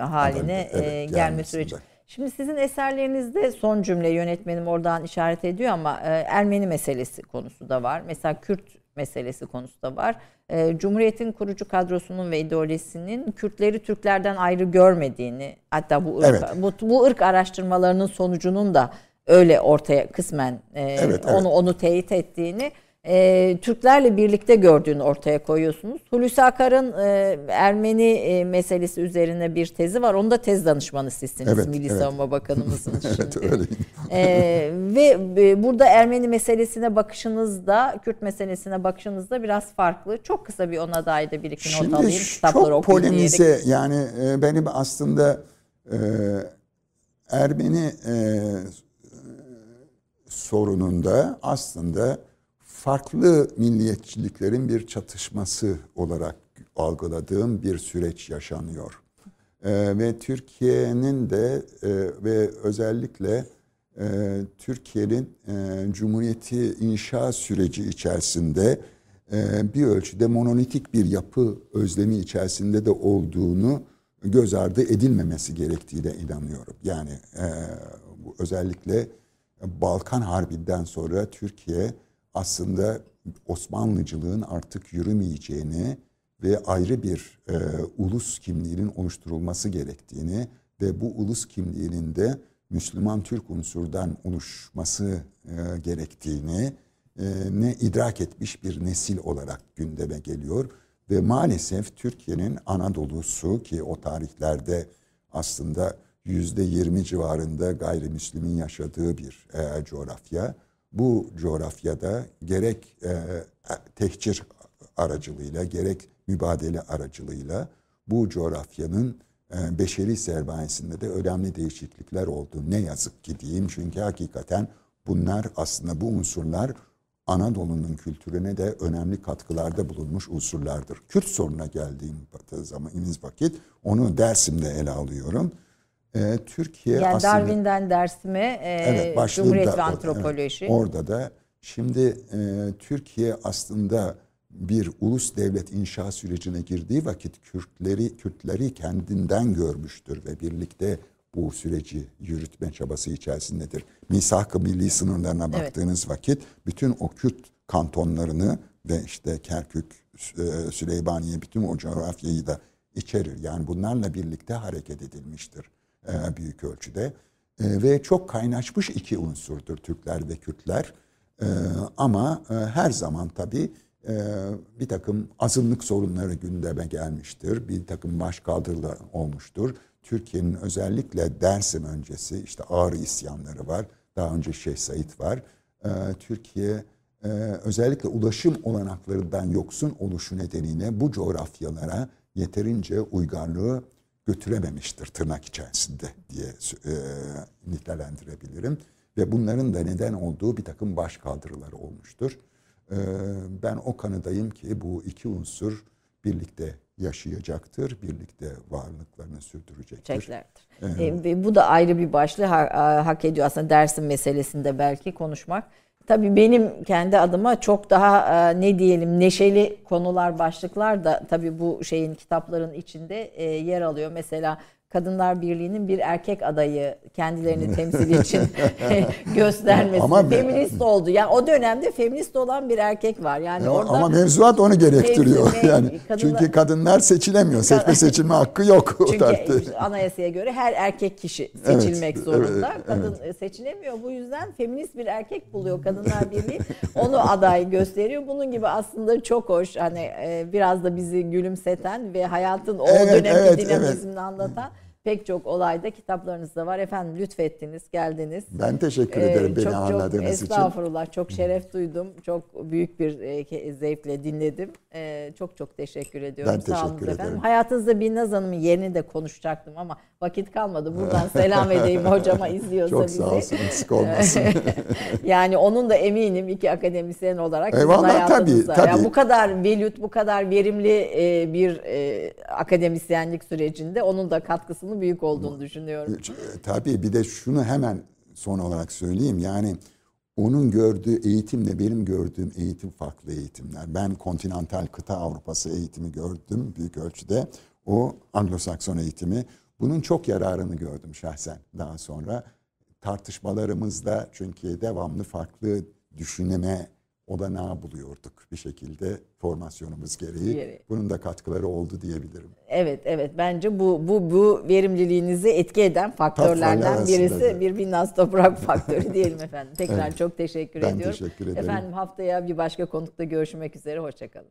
haline Evet, e, gelme süreci. Şimdi sizin eserlerinizde son cümle yönetmenim oradan işaret ediyor ama e, Ermeni meselesi konusu da var. Mesela Kürt meselesi konusu da var. E, Cumhuriyet'in kurucu kadrosunun ve ideolojisinin Kürtleri Türklerden ayrı görmediğini hatta bu ırk, Evet. bu, bu ırk araştırmalarının sonucunun da öyle ortaya kısmen e, Evet, onu evet. onu teyit ettiğini e, Türklerle birlikte gördüğünü ortaya koyuyorsunuz. Hulusi Akar'ın e, Ermeni e, meselesi üzerine bir tezi var. Onu da tez danışmanı sizsiniz Evet, Milli evet. Savunma Bakanımızın *laughs* evet şimdi. öyle. E, ve e, burada Ermeni meselesine bakışınız da Kürt meselesine bakışınız da biraz farklı. Çok kısa bir ona dair de bir iki not Şimdi alayım. Kitapları çok polemize diyerek. yani e, benim aslında e, Ermeni e, sorununda aslında farklı milliyetçiliklerin bir çatışması olarak algıladığım bir süreç yaşanıyor. E, ve Türkiye'nin de e, ve özellikle e, Türkiye'nin e, Cumhuriyeti inşa süreci içerisinde e, bir ölçüde monolitik bir yapı özlemi içerisinde de olduğunu göz ardı edilmemesi gerektiğine inanıyorum. Yani özellikle Balkan Harbi'nden sonra Türkiye aslında Osmanlıcılığın artık yürümeyeceğini ve ayrı bir e, ulus kimliğinin oluşturulması gerektiğini ve bu ulus kimliğinin de Müslüman Türk unsurdan oluşması e, gerektiğini e, ne idrak etmiş bir nesil olarak gündeme geliyor ve maalesef Türkiye'nin Anadolu'su ki o tarihlerde aslında yüzde yirmi civarında gayrimüslimin yaşadığı bir e, coğrafya. Bu coğrafyada gerek e, tehcir aracılığıyla gerek mübadele aracılığıyla bu coğrafyanın e, beşeri sermayesinde de önemli değişiklikler oldu. Ne yazık ki diyeyim çünkü hakikaten bunlar aslında bu unsurlar Anadolu'nun kültürüne de önemli katkılarda bulunmuş unsurlardır. Kürt sorununa geldiğim zamanımız vakit onu Dersim'de ele alıyorum. Ee, Türkiye yani aslında... Darwin'den Dersim'e e, evet, Cumhuriyet ve Antropoloji. Evet, orada da şimdi e, Türkiye aslında bir ulus devlet inşa sürecine girdiği vakit Kürtleri Kürtleri kendinden görmüştür ve birlikte bu süreci yürütme çabası içerisindedir. Misak-ı milli sınırlarına baktığınız evet. vakit bütün o Kürt kantonlarını ve işte Kerkük, e, Süleymaniye bütün o coğrafyayı da içerir. Yani bunlarla birlikte hareket edilmiştir e, büyük ölçüde. E, ve çok kaynaşmış iki unsurdur Türkler ve Kürtler. Ama her zaman tabii bir takım azınlık sorunları gündeme gelmiştir. Bir takım başkaldırılar olmuştur. Türkiye'nin özellikle Dersim öncesi işte Ağrı isyanları var. Daha önce Şeyh Said var. Türkiye e, özellikle ulaşım olanaklarından yoksun oluşu nedeniyle bu coğrafyalara yeterince uygarlığı götürememiştir tırnak içerisinde diye e, nitelendirebilirim. Ve bunların da neden olduğu bir takım başkaldırıları olmuştur. E, ben o kanıdayım ki bu iki unsur birlikte yaşayacaktır, birlikte varlıklarını sürdürecektir. Çeklerdir. Evet. E, bu da ayrı bir başlığı ha, hak ediyor aslında dersin meselesinde belki konuşmak. Tabii benim kendi adıma çok daha e, ne diyelim neşeli konular, başlıklar da tabii bu şeyin kitapların içinde e, yer alıyor. Mesela Kadınlar Birliği'nin bir erkek adayı kendilerini temsil için *laughs* göstermesi. Ama feminist oldu. Yani o dönemde feminist olan bir erkek var. Yani ya, orada ama mevzuat onu gerektiriyor. Mevzu, yani kadınlar, çünkü kadınlar seçilemiyor. Seçme seçilme hakkı yok çünkü anayasaya göre her erkek kişi seçilmek evet, zorunda. Evet, Kadın evet. seçilemiyor. Bu yüzden feminist bir erkek buluyor Kadınlar Birliği. Onu aday gösteriyor. Bunun gibi aslında çok hoş hani e, biraz da bizi gülümseten ve hayatın o evet, dönemki evet, dinamizmini evet. anlatan pek çok olayda kitaplarınızda var. Efendim lütfettiniz, geldiniz. Ben teşekkür ederim ee, beni çok, ağırladığınız çok, için. Estağfurullah, çok şeref duydum. Çok büyük bir e, zevkle dinledim. E, çok çok teşekkür ediyorum. Ben Sağ teşekkür ederim. efendim. Hayatınızda Binnaz Hanım'ın yerini de konuşacaktım ama vakit kalmadı. Buradan selam edeyim *laughs* hocama izliyorsa çok bizi. Çok sağ olsun, eksik olmasın. *laughs* yani onun da eminim iki akademisyen olarak Eyvallah. Tabii, tabii. Yani bu kadar velut, bu kadar verimli e, bir akademisyenlik sürecinde onun da katkısını büyük olduğunu düşünüyorum. E, tabii bir de şunu hemen son olarak söyleyeyim. Yani onun gördüğü eğitimle benim gördüğüm eğitim farklı eğitimler. Ben kontinental kıta Avrupası eğitimi gördüm büyük ölçüde. O Anglo-Sakson eğitimi. Bunun çok yararını gördüm şahsen daha sonra. Tartışmalarımızda çünkü devamlı farklı düşünme olanağı buluyorduk bir şekilde formasyonumuz gereği. Yeri. Bunun da katkıları oldu diyebilirim. Evet evet bence bu bu bu verimliliğinizi etki eden faktörlerden birisi de. bir Binnaz Toprak *laughs* faktörü diyelim efendim. Tekrar evet. çok teşekkür ben ediyorum. Teşekkür ederim. Efendim haftaya bir başka konukta görüşmek üzere. Hoşçakalın.